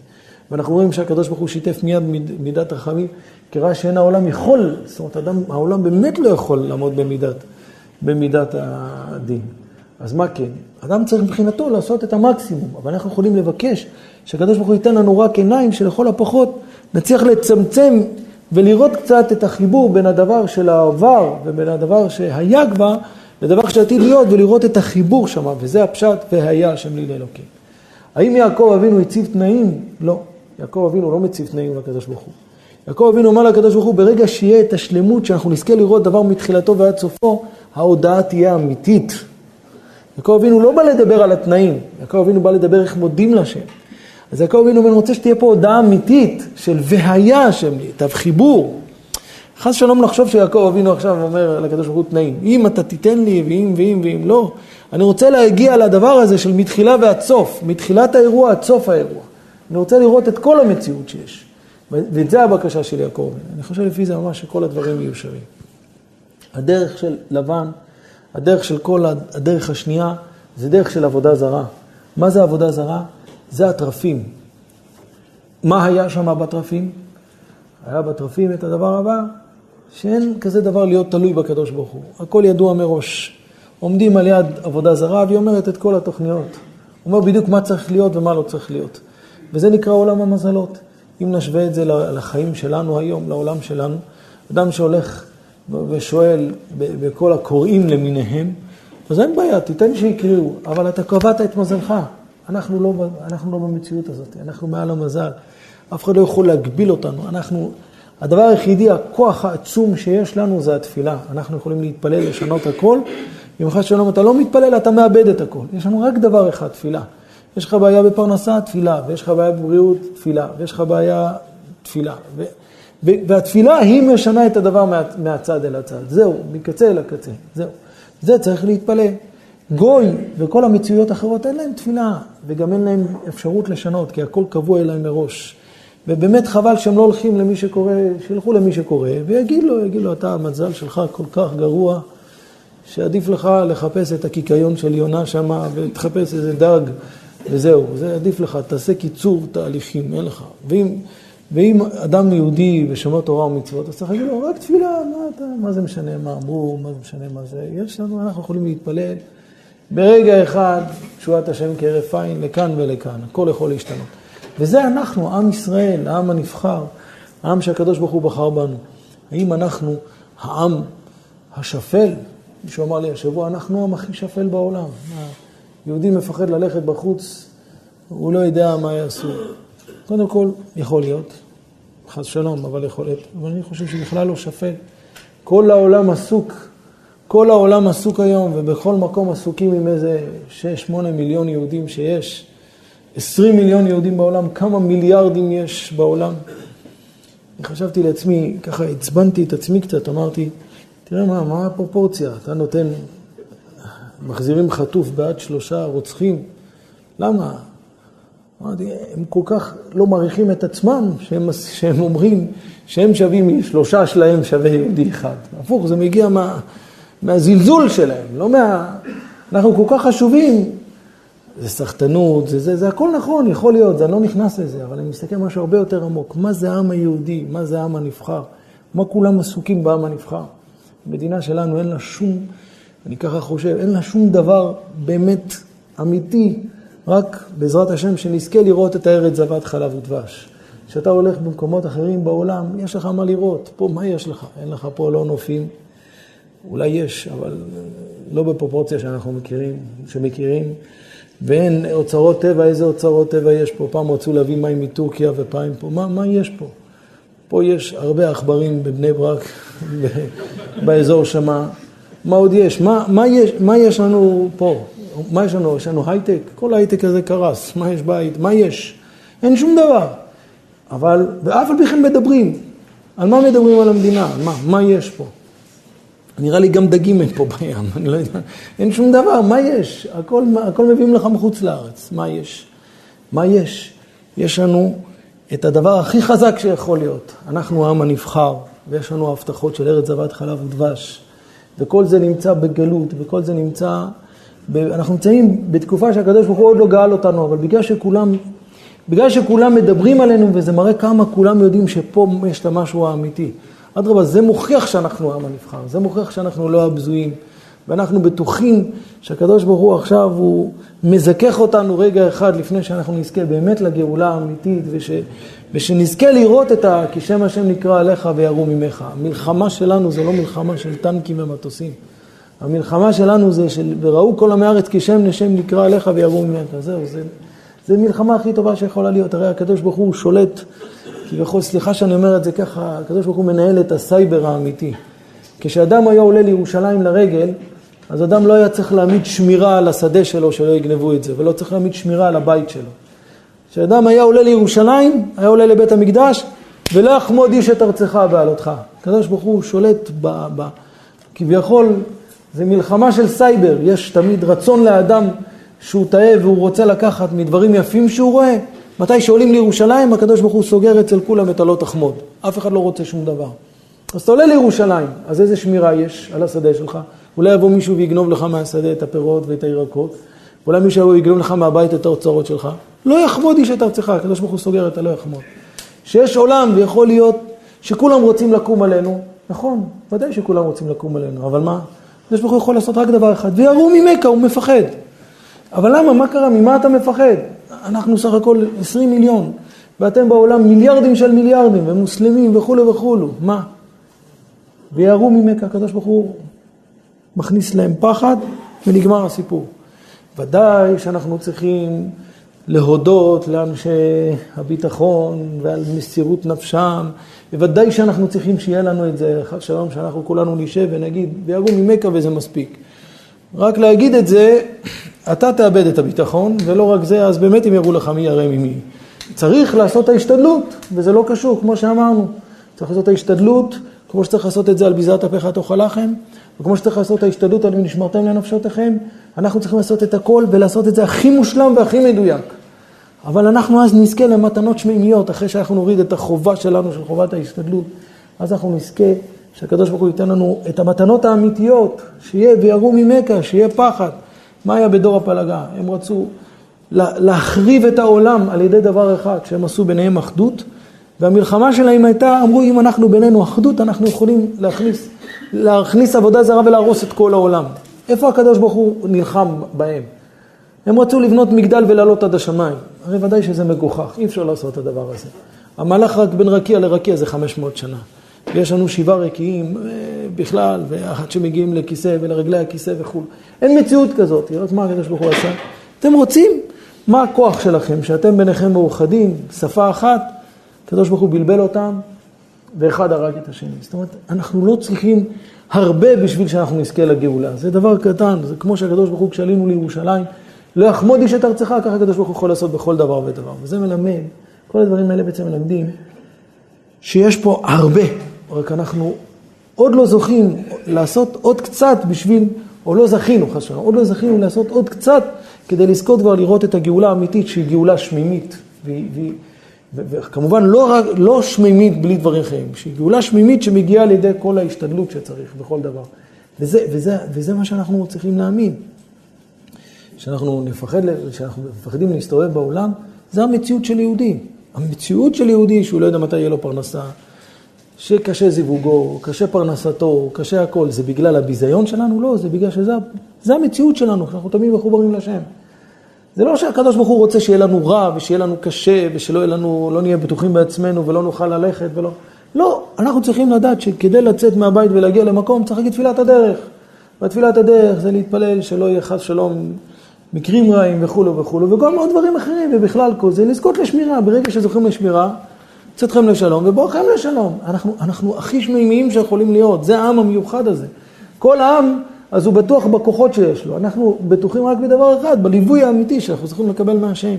ואנחנו רואים שהקדוש ברוך הוא שיתף מיד מידת רחמים, כי ראה שאין העולם יכול, זאת אומרת, אדם, העולם באמת לא יכול לעמוד במידת, במידת הדין. אז מה כן? אדם צריך מבחינתו לעשות את המקסימום, אבל אנחנו יכולים לבקש שהקדוש ברוך הוא ייתן לנו רק עיניים שלכל הפחות נצליח לצמצם ולראות קצת את החיבור בין הדבר של העבר ובין הדבר שהיה כבר לדבר שעתיד להיות ולראות את החיבור שם, וזה הפשט והיה השם לי לאלוקים. האם יעקב אבינו הציב תנאים? לא. יעקב אבינו לא מציב תנאים לקדוש ברוך הוא. יעקב אבינו אמר לקדוש ברוך הוא, ברגע שיהיה את השלמות, שאנחנו נזכה לראות דבר מתחילתו ועד סופו, ההודעה תהיה אמיתית. יעקב אבינו לא בא לדבר על התנאים, יעקב אבינו בא לדבר איך מודים לשם. אז יעקב אבינו רוצה שתהיה פה הודעה אמיתית של והיה השם לי, תו חיבור. חס שלום לחשוב שיעקב אבינו עכשיו אומר לקדוש ברוך הוא תנאים. אם אתה תיתן לי, ואם ואם ואם לא. אני רוצה להגיע לדבר הזה של מתחילה ועד סוף, מתחילת האירוע עד סוף האירוע. אני רוצה לראות את כל המציאות שיש. ואת זה הבקשה של יעקב. אני חושב לפי זה ממש שכל הדברים מיושרים. הדרך של לבן, הדרך של כל הדרך השנייה, זה דרך של עבודה זרה. מה זה עבודה זרה? זה התרפים. מה היה שם בתרפים? היה בתרפים את הדבר הבא, שאין כזה דבר להיות תלוי בקדוש ברוך הוא. הכל ידוע מראש. עומדים על יד עבודה זרה והיא אומרת את כל התוכניות. אומר בדיוק מה צריך להיות ומה לא צריך להיות. וזה נקרא עולם המזלות. אם נשווה את זה לחיים שלנו היום, לעולם שלנו, אדם שהולך ושואל בכל הקוראים למיניהם, אז אין בעיה, תיתן שיקראו, אבל אתה קבעת את מזלך. אנחנו לא, אנחנו לא במציאות הזאת, אנחנו מעל המזל. אף אחד לא יכול להגביל אותנו. אנחנו, הדבר היחידי, הכוח העצום שיש לנו זה התפילה. אנחנו יכולים להתפלל, לשנות הכל. אם חס שלום אתה לא מתפלל, אתה מאבד את הכל. יש לנו רק דבר אחד, תפילה. יש לך בעיה בפרנסה, תפילה, ויש לך בעיה בבריאות, תפילה, ויש לך בעיה, תפילה. ו, והתפילה היא משנה את הדבר מה, מהצד אל הצד. זהו, מקצה אל הקצה, זהו. זה צריך להתפלל. גוי וכל המציאויות האחרות אין להם תפילה, וגם אין להם אפשרות לשנות, כי הכל קבוע אליהם מראש. ובאמת חבל שהם לא הולכים למי שקורא, שילכו למי שקורא, ויגיד לו, יגיד לו, אתה, המזל שלך כל כך גרוע, שעדיף לך לחפש את הקיקיון של יונה שמה, ותחפש איזה דג, וזהו, זה עדיף לך, תעשה קיצור תהליכים, אין לך. ואם, ואם אדם יהודי ושומר תורה ומצוות, אז צריך להגיד לו, רק תפילה, מה, אתה, מה זה משנה מה אמרו, מה זה משנה מה זה, יש לנו, אנחנו יכולים להתפלל. ברגע אחד, תשועת השם כהרף עין, לכאן ולכאן, הכל יכול להשתנות. וזה אנחנו, עם ישראל, העם הנבחר, העם שהקדוש ברוך הוא בחר בנו. האם אנחנו העם השפל? מישהו אמר לי השבוע, אנחנו העם הכי שפל בעולם. יהודי מפחד ללכת בחוץ, הוא לא יודע מה יעשו. קודם כל, יכול להיות, חס שלום, אבל יכול להיות, אבל אני חושב שבכלל לא שפל. כל העולם עסוק כל העולם עסוק היום, ובכל מקום עסוקים עם איזה 6-8 מיליון יהודים שיש. 20 מיליון יהודים בעולם, כמה מיליארדים יש בעולם. אני חשבתי לעצמי, ככה עצבנתי את עצמי קצת, אמרתי, תראה מה, מה הפרופורציה? אתה נותן, מחזירים חטוף בעד שלושה רוצחים, למה? אמרתי, הם כל כך לא מעריכים את עצמם, שהם, שהם אומרים שהם שווים, שלושה שלהם שווה יהודי אחד. הפוך, זה מגיע מה, מהזלזול שלהם, לא מה... אנחנו כל כך חשובים, זה סחטנות, זה, זה, זה הכל נכון, יכול להיות, אני לא נכנס לזה, אבל אני מסתכל משהו הרבה יותר עמוק. מה זה העם היהודי? מה זה העם הנבחר? מה כולם עסוקים בעם הנבחר? המדינה שלנו אין לה שום, אני ככה חושב, אין לה שום דבר באמת אמיתי, רק בעזרת השם שנזכה לראות את הארץ זבת חלב ודבש. כשאתה הולך במקומות אחרים בעולם, יש לך מה לראות. פה, מה יש לך? אין לך פה לא נופים. אולי יש, אבל לא בפרופורציה שאנחנו מכירים, שמכירים. ואין אוצרות טבע, איזה אוצרות טבע יש פה? פעם רצו להביא מים מטורקיה ופעם פה. מה, מה יש פה? פה יש הרבה עכברים בבני ברק, באזור שמה. מה עוד יש? מה, מה, יש? מה יש לנו פה? מה יש לנו? יש לנו הייטק? כל ההייטק הזה קרס. מה יש בית? מה יש? אין שום דבר. אבל, ואף על פי כן מדברים. על מה מדברים על המדינה? מה? מה יש פה? נראה לי גם דגים אין פה בים, אני לא יודע, אין שום דבר, מה יש? הכל, הכל מביאים לך מחוץ לארץ, מה יש? מה יש? יש לנו את הדבר הכי חזק שיכול להיות. אנחנו העם הנבחר, ויש לנו הבטחות של ארץ זבת חלב ודבש, וכל זה נמצא בגלות, וכל זה נמצא... ב... אנחנו נמצאים בתקופה שהקדוש ברוך הוא עוד לא גאל אותנו, אבל בגלל שכולם, בגלל שכולם מדברים עלינו, וזה מראה כמה כולם יודעים שפה יש את המשהו האמיתי. אדרבה, זה מוכיח שאנחנו העם הנבחר, זה מוכיח שאנחנו לא הבזויים, ואנחנו בטוחים שהקדוש ברוך הוא עכשיו, הוא מזכך אותנו רגע אחד לפני שאנחנו נזכה באמת לגאולה האמיתית, וש, ושנזכה לראות את ה... כי שם השם נקרא עליך וירו ממך. המלחמה שלנו זה לא מלחמה של טנקים ומטוסים. המלחמה שלנו זה של וראו כל עמי הארץ כי שם נשם נקרא עליך וירו ממך. זהו, זה, זה מלחמה הכי טובה שיכולה להיות. הרי הקדוש ברוך הוא שולט כביכול, סליחה שאני אומר את זה ככה, הקדוש ברוך הוא מנהל את הסייבר האמיתי. כשאדם היה עולה לירושלים לרגל, אז אדם לא היה צריך להעמיד שמירה על השדה שלו שלא יגנבו את זה, ולא צריך להעמיד שמירה על הבית שלו. כשאדם היה עולה לירושלים, היה עולה לבית המקדש, ולא יחמוד איש את ארצך בעלותך. הקדוש ברוך הוא שולט ב... ב כביכול, זה מלחמה של סייבר, יש תמיד רצון לאדם שהוא טעה והוא רוצה לקחת מדברים יפים שהוא רואה, מתי שעולים לירושלים, הקדוש ברוך הוא סוגר אצל כולם את הלא תחמוד. אף אחד לא רוצה שום דבר. אז אתה עולה לירושלים, אז איזה שמירה יש על השדה שלך? אולי יבוא מישהו ויגנוב לך מהשדה את הפירות ואת הירקות, אולי מישהו יבוא ויגנוב לך מהבית את האוצרות שלך. לא יחמוד איש את ארצך, הקדוש ברוך הוא סוגר את הלא יחמוד. שיש עולם ויכול להיות שכולם רוצים לקום עלינו, נכון, ודאי שכולם רוצים לקום עלינו, אבל מה? הקדוש ברוך הוא יכול לעשות רק דבר אחד, וירו ממכה, הוא מפחד. אבל למה? מה קרה? ממה אתה מפחד? אנחנו סך הכל 20 מיליון, ואתם בעולם מיליארדים של מיליארדים, ומוסלמים וכולי וכולו, מה? ויערו ממכה, הקדוש ברוך הוא מכניס להם פחד, ונגמר הסיפור. ודאי שאנחנו צריכים להודות לאנשי הביטחון ועל מסירות נפשם, בוודאי שאנחנו צריכים שיהיה לנו את זה, חג שלום, שאנחנו כולנו נשב ונגיד, ויערו ממכה וזה מספיק. רק להגיד את זה, אתה תאבד את הביטחון, ולא רק זה, אז באמת הם יראו לך מי ירא ממי. צריך לעשות את ההשתדלות, וזה לא קשור, כמו שאמרנו. צריך לעשות את ההשתדלות, כמו שצריך לעשות את זה על ביזת אפיך תאכל לחם, וכמו שצריך לעשות את ההשתדלות על נשמרתם לנפשותיכם, אנחנו צריכים לעשות את הכל ולעשות את זה הכי מושלם והכי מדויק. אבל אנחנו אז נזכה למתנות שמימיות, אחרי שאנחנו נוריד את החובה שלנו, של חובת ההשתדלות, אז אנחנו נזכה שהקדוש ברוך הוא ייתן לנו את המתנות האמיתיות, שיהיה ויראו ממכה, שיהיה פחד. מה היה בדור הפלגה? הם רצו להחריב את העולם על ידי דבר אחד, שהם עשו ביניהם אחדות, והמלחמה שלהם הייתה, אמרו אם אנחנו בינינו אחדות, אנחנו יכולים להכניס, להכניס עבודה זרה ולהרוס את כל העולם. איפה הקדוש ברוך הוא נלחם בהם? הם רצו לבנות מגדל ולעלות עד השמיים. הרי ודאי שזה מגוחך, אי אפשר לעשות את הדבר הזה. המהלך רק בין רקיע לרקיע זה 500 שנה. ויש לנו שבעה רקיעים אה, בכלל, ואחד שמגיעים לכיסא ולרגלי הכיסא וכו'. אין מציאות כזאת, רק מה הקדוש ברוך הוא עשה? אתם רוצים? מה הכוח שלכם? שאתם ביניכם מאוחדים, שפה אחת, הקדוש ברוך הוא בלבל אותם, ואחד הרג את השני. זאת אומרת, אנחנו לא צריכים הרבה בשביל שאנחנו נזכה לגאולה. זה דבר קטן, זה כמו שהקדוש ברוך הוא, כשעלינו לירושלים, לא יחמוד איש את ארצך, ככה הקדוש ברוך הוא יכול לעשות בכל דבר ודבר. וזה מלמד, כל הדברים האלה בעצם מלמדים, שיש פה הרבה, רק אנחנו עוד לא זוכים לעשות עוד קצת בשביל, או לא זכינו חס ושלום, עוד לא זכינו לעשות עוד קצת כדי לזכות כבר לראות את הגאולה האמיתית שהיא גאולה שמימית. וכמובן לא, לא שמימית בלי דברים חיים, שהיא גאולה שמימית שמגיעה על ידי כל ההשתדלות שצריך בכל דבר. וזה, וזה, וזה מה שאנחנו צריכים להאמין. שאנחנו נפחד, שאנחנו מפחדים להסתובב בעולם, זה המציאות של יהודי. המציאות של יהודי שהוא לא יודע מתי יהיה לו פרנסה, שקשה זיווגו, קשה פרנסתו, קשה הכל, זה בגלל הביזיון שלנו? לא, זה בגלל שזה המציאות שלנו, שאנחנו תמיד מחוברים לשם. זה לא שהקדוש ברוך הוא רוצה שיהיה לנו רע ושיהיה לנו קשה ושלא יהיה לנו, לא נהיה בטוחים בעצמנו ולא נוכל ללכת ולא... לא, אנחנו צריכים לדעת שכדי לצאת מהבית ולהגיע למקום צריך להגיד תפילת הדרך. ותפילת הדרך זה להתפלל שלא יהיה חס שלום מקרים רעים וכולו וכולו, וגם עוד דברים אחרים, ובכלל כל זה, לזכות לשמירה. ברגע שזוכים לשמירה, צאתכם לשלום ובואכם לשלום. אנחנו, אנחנו הכי שמימיים שיכולים להיות, זה העם המיוחד הזה. כל עם, אז הוא בטוח בכוחות שיש לו. אנחנו בטוחים רק בדבר אחד, בליווי האמיתי שאנחנו צריכים לקבל מהשם.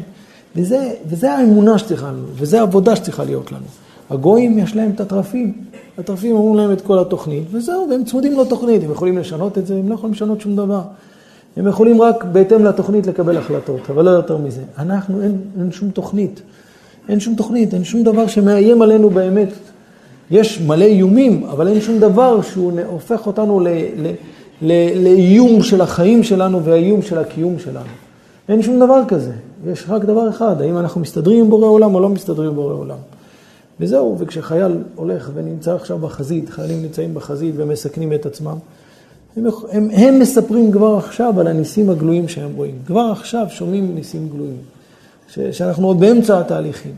וזה, וזה האמונה שצריכה לנו, וזה העבודה שצריכה להיות לנו. הגויים יש להם את התרפים. התרפים אומרים להם את כל התוכנית, וזהו, והם צמודים לתוכנית. הם יכולים לשנות את זה, הם לא יכולים לשנות שום דבר. הם יכולים רק בהתאם לתוכנית לקבל החלטות, אבל לא יותר מזה. אנחנו, אין, אין שום תוכנית. אין שום תוכנית, אין שום דבר שמאיים עלינו באמת. יש מלא איומים, אבל אין שום דבר שהוא הופך אותנו ל, ל, לאיום של החיים שלנו והאיום של הקיום שלנו. אין שום דבר כזה. יש רק דבר אחד, האם אנחנו מסתדרים עם בורא עולם או לא מסתדרים עם בורא עולם. וזהו, וכשחייל הולך ונמצא עכשיו בחזית, חיילים נמצאים בחזית ומסכנים את עצמם, הם, הם, הם מספרים כבר עכשיו על הניסים הגלויים שהם רואים. כבר עכשיו שומעים ניסים גלויים, ש, שאנחנו עוד באמצע התהליכים.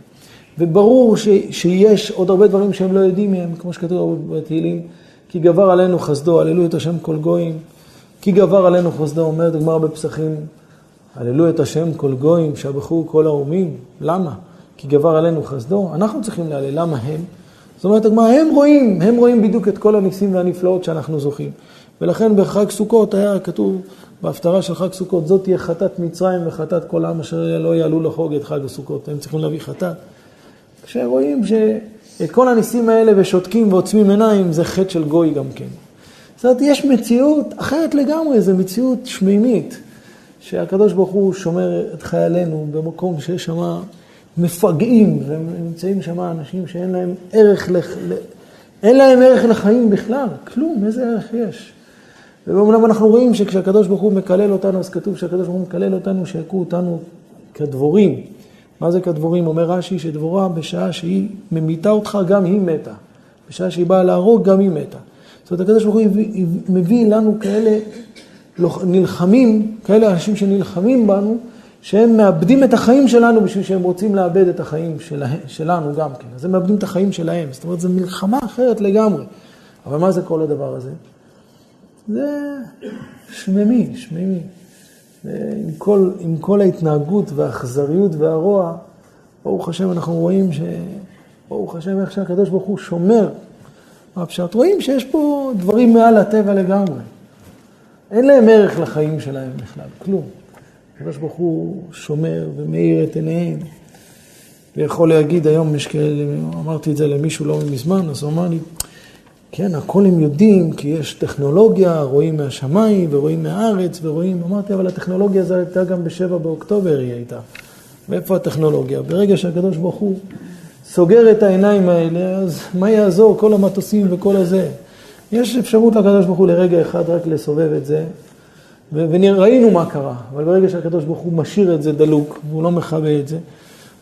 וברור ש, שיש עוד הרבה דברים שהם לא יודעים מהם, כמו שכתוב בתהילים, כי גבר עלינו חסדו, הללו את השם כל גויים. כי גבר עלינו חסדו, אומרת הגמרא בפסחים, הללו את השם כל גויים, שבחו כל האומים. למה? כי גבר עלינו חסדו. אנחנו צריכים להלל, למה הם? זאת אומרת, הגמרא, הם רואים, הם רואים בדיוק את כל הניסים והנפלאות שאנחנו זוכים. ולכן בחג סוכות היה כתוב בהפטרה של חג סוכות, זאת תהיה חטאת מצרים וחטאת כל העם אשר לא יעלו לחוג את חג הסוכות. הם צריכים להביא חטאת. כשרואים שאת כל הניסים האלה ושותקים ועוצמים עיניים, זה חטא של גוי גם כן. זאת אומרת, יש מציאות אחרת לגמרי, זו מציאות שמימית, שהקדוש ברוך הוא שומר את חיילינו במקום שיש שם מפגעים, ונמצאים שם אנשים שאין להם ערך, לח... אין להם ערך לחיים בכלל, כלום, איזה ערך יש? ואומנם אנחנו רואים שכשהקדוש ברוך הוא מקלל אותנו, אז כתוב שהקדוש ברוך הוא מקלל אותנו, שיכו אותנו כדבורים. מה זה כדבורים? אומר רש"י שדבורה בשעה שהיא ממיתה אותך, גם היא מתה. בשעה שהיא באה להרוג, גם היא מתה. זאת אומרת, הקדוש ברוך הוא מביא לנו כאלה נלחמים, כאלה אנשים שנלחמים בנו, שהם מאבדים את החיים שלנו בשביל שהם רוצים לאבד את החיים שלה, שלנו גם כן. אז הם מאבדים את החיים שלהם. זאת אומרת, זו מלחמה אחרת לגמרי. אבל מה זה כל הדבר הזה? זה שממי, שממי. עם כל, עם כל ההתנהגות והאכזריות והרוע, ברוך השם אנחנו רואים ש... ברוך השם איך שהקדוש ברוך הוא שומר. מה פשוט? רואים שיש פה דברים מעל הטבע לגמרי. אין להם ערך לחיים שלהם בכלל, כלום. הקדוש ברוך הוא שומר ומאיר את עיניהם. ויכול להגיד היום, יש אמרתי את זה למישהו לא מזמן, אז הוא אמר לי, כן, הכל הם יודעים, כי יש טכנולוגיה, רואים מהשמיים ורואים מהארץ ורואים, אמרתי, אבל הטכנולוגיה הזו הייתה גם בשבע באוקטובר היא הייתה. מאיפה הטכנולוגיה? ברגע שהקדוש ברוך הוא סוגר את העיניים האלה, אז מה יעזור כל המטוסים וכל הזה? יש אפשרות לקדוש ברוך הוא לרגע אחד רק לסובב את זה, וראינו מה קרה, אבל ברגע שהקדוש ברוך הוא משאיר את זה דלוק, והוא לא מכבה את זה,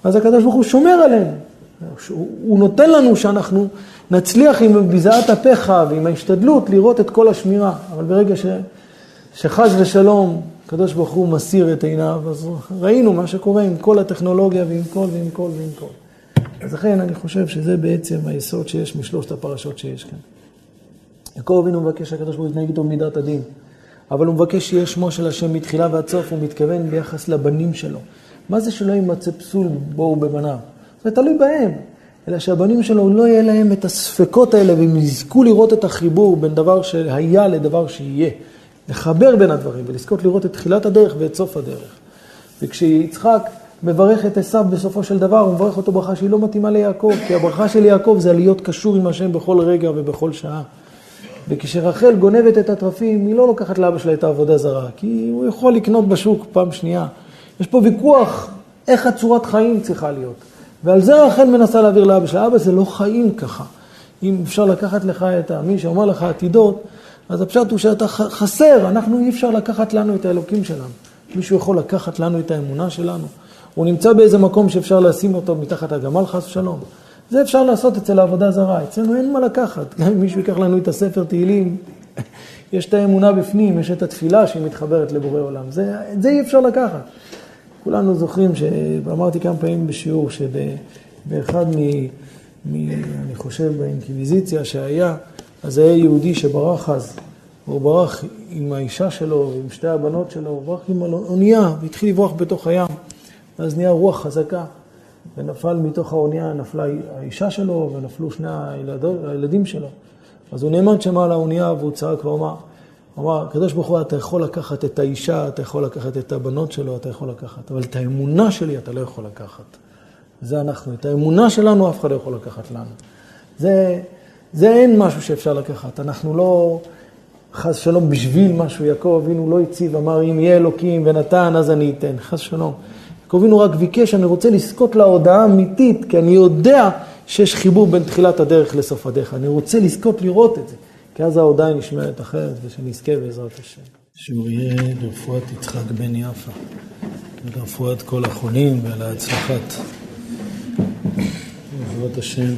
אז הקדוש ברוך הוא שומר עלינו. הוא נותן לנו שאנחנו נצליח עם ביזעת אפיך ועם ההשתדלות לראות את כל השמירה, אבל ברגע ש, שחס ושלום הקדוש ברוך הוא מסיר את עיניו, אז ראינו מה שקורה עם כל הטכנולוגיה ועם כל ועם כל ועם כל. אז לכן אני חושב שזה בעצם היסוד שיש משלושת הפרשות שיש כאן. יעקב אבינו מבקש שהקדוש ברוך הוא יתנהג איתו במידת הדין. אבל הוא מבקש שיהיה שמו של השם מתחילה ועד סוף, הוא מתכוון ביחס לבנים שלו. מה זה שלא יימצא פסול בו ובבניו? זה תלוי בהם. אלא שהבנים שלו לא יהיה להם את הספקות האלה, והם יזכו לראות את החיבור בין דבר שהיה לדבר שיהיה. לחבר בין הדברים, ולזכות לראות את תחילת הדרך ואת סוף הדרך. וכשיצחק מברך את עשיו בסופו של דבר, הוא מברך אותו ברכה שהיא לא מתאימה ליעקב, כי הברכה של יעקב זה להיות קשור עם השם בכל רגע ובכל שעה. וכשרחל גונבת את התרפים, היא לא לוקחת לאבא שלה את העבודה זרה, כי הוא יכול לקנות בשוק פעם שנייה. יש פה ויכוח איך הצורת חיים צריכה להיות. ועל זה רחל מנסה להעביר לאבא שלה. אבא, זה לא חיים ככה. אם אפשר לקחת לך את מי שאומר לך עתידות, אז הפשט הוא שאתה חסר, אנחנו אי אפשר לקחת לנו את האלוקים שלנו. מישהו יכול לקחת לנו את האמונה שלנו? הוא נמצא באיזה מקום שאפשר לשים אותו מתחת הגמל חס ושלום. זה אפשר לעשות אצל העבודה זרה, אצלנו אין מה לקחת. גם אם מישהו ייקח לנו את הספר תהילים, יש את האמונה בפנים, יש את התפילה שהיא מתחברת לבורא עולם. זה, זה אי אפשר לקחת. כולנו זוכרים, ואמרתי כמה פעמים בשיעור, שבאחד מ... מ... אני חושב באינקוויזיציה שהיה, אז היה יהודי שברח אז, הוא ברח עם האישה שלו ועם שתי הבנות שלו, הוא ברח עם האונייה והתחיל לברוח בתוך הים. ואז נהיה רוח חזקה, ונפל מתוך האונייה, נפלה האישה שלו ונפלו שני הילדים שלו. אז הוא נעמד שם על האונייה והוא צעק ואמר, הוא אמר, הקדוש ברוך הוא, אתה יכול לקחת את האישה, אתה יכול לקחת את הבנות שלו, אתה יכול לקחת, אבל את האמונה שלי אתה לא יכול לקחת. זה אנחנו. את האמונה שלנו אף אחד לא יכול לקחת לנו. זה, זה אין משהו שאפשר לקחת. אנחנו לא, חס שלום, בשביל משהו, יעקב אבינו לא הציב, אמר, אם יהיה אלוקים ונתן, אז אני אתן. חס שלום. יעקב אבינו רק ביקש, אני רוצה לזכות להודעה אמיתית, כי אני יודע שיש חיבור בין תחילת הדרך לסוף הדרך. אני רוצה לזכות לראות את זה, כי אז ההודעה נשמעת אחרת, ושנזכה בעזרת השם. שהוא יהיה לרפואת יצחק בן יפה, ולרפואת כל החולים ולהצלחת בעזרת השם.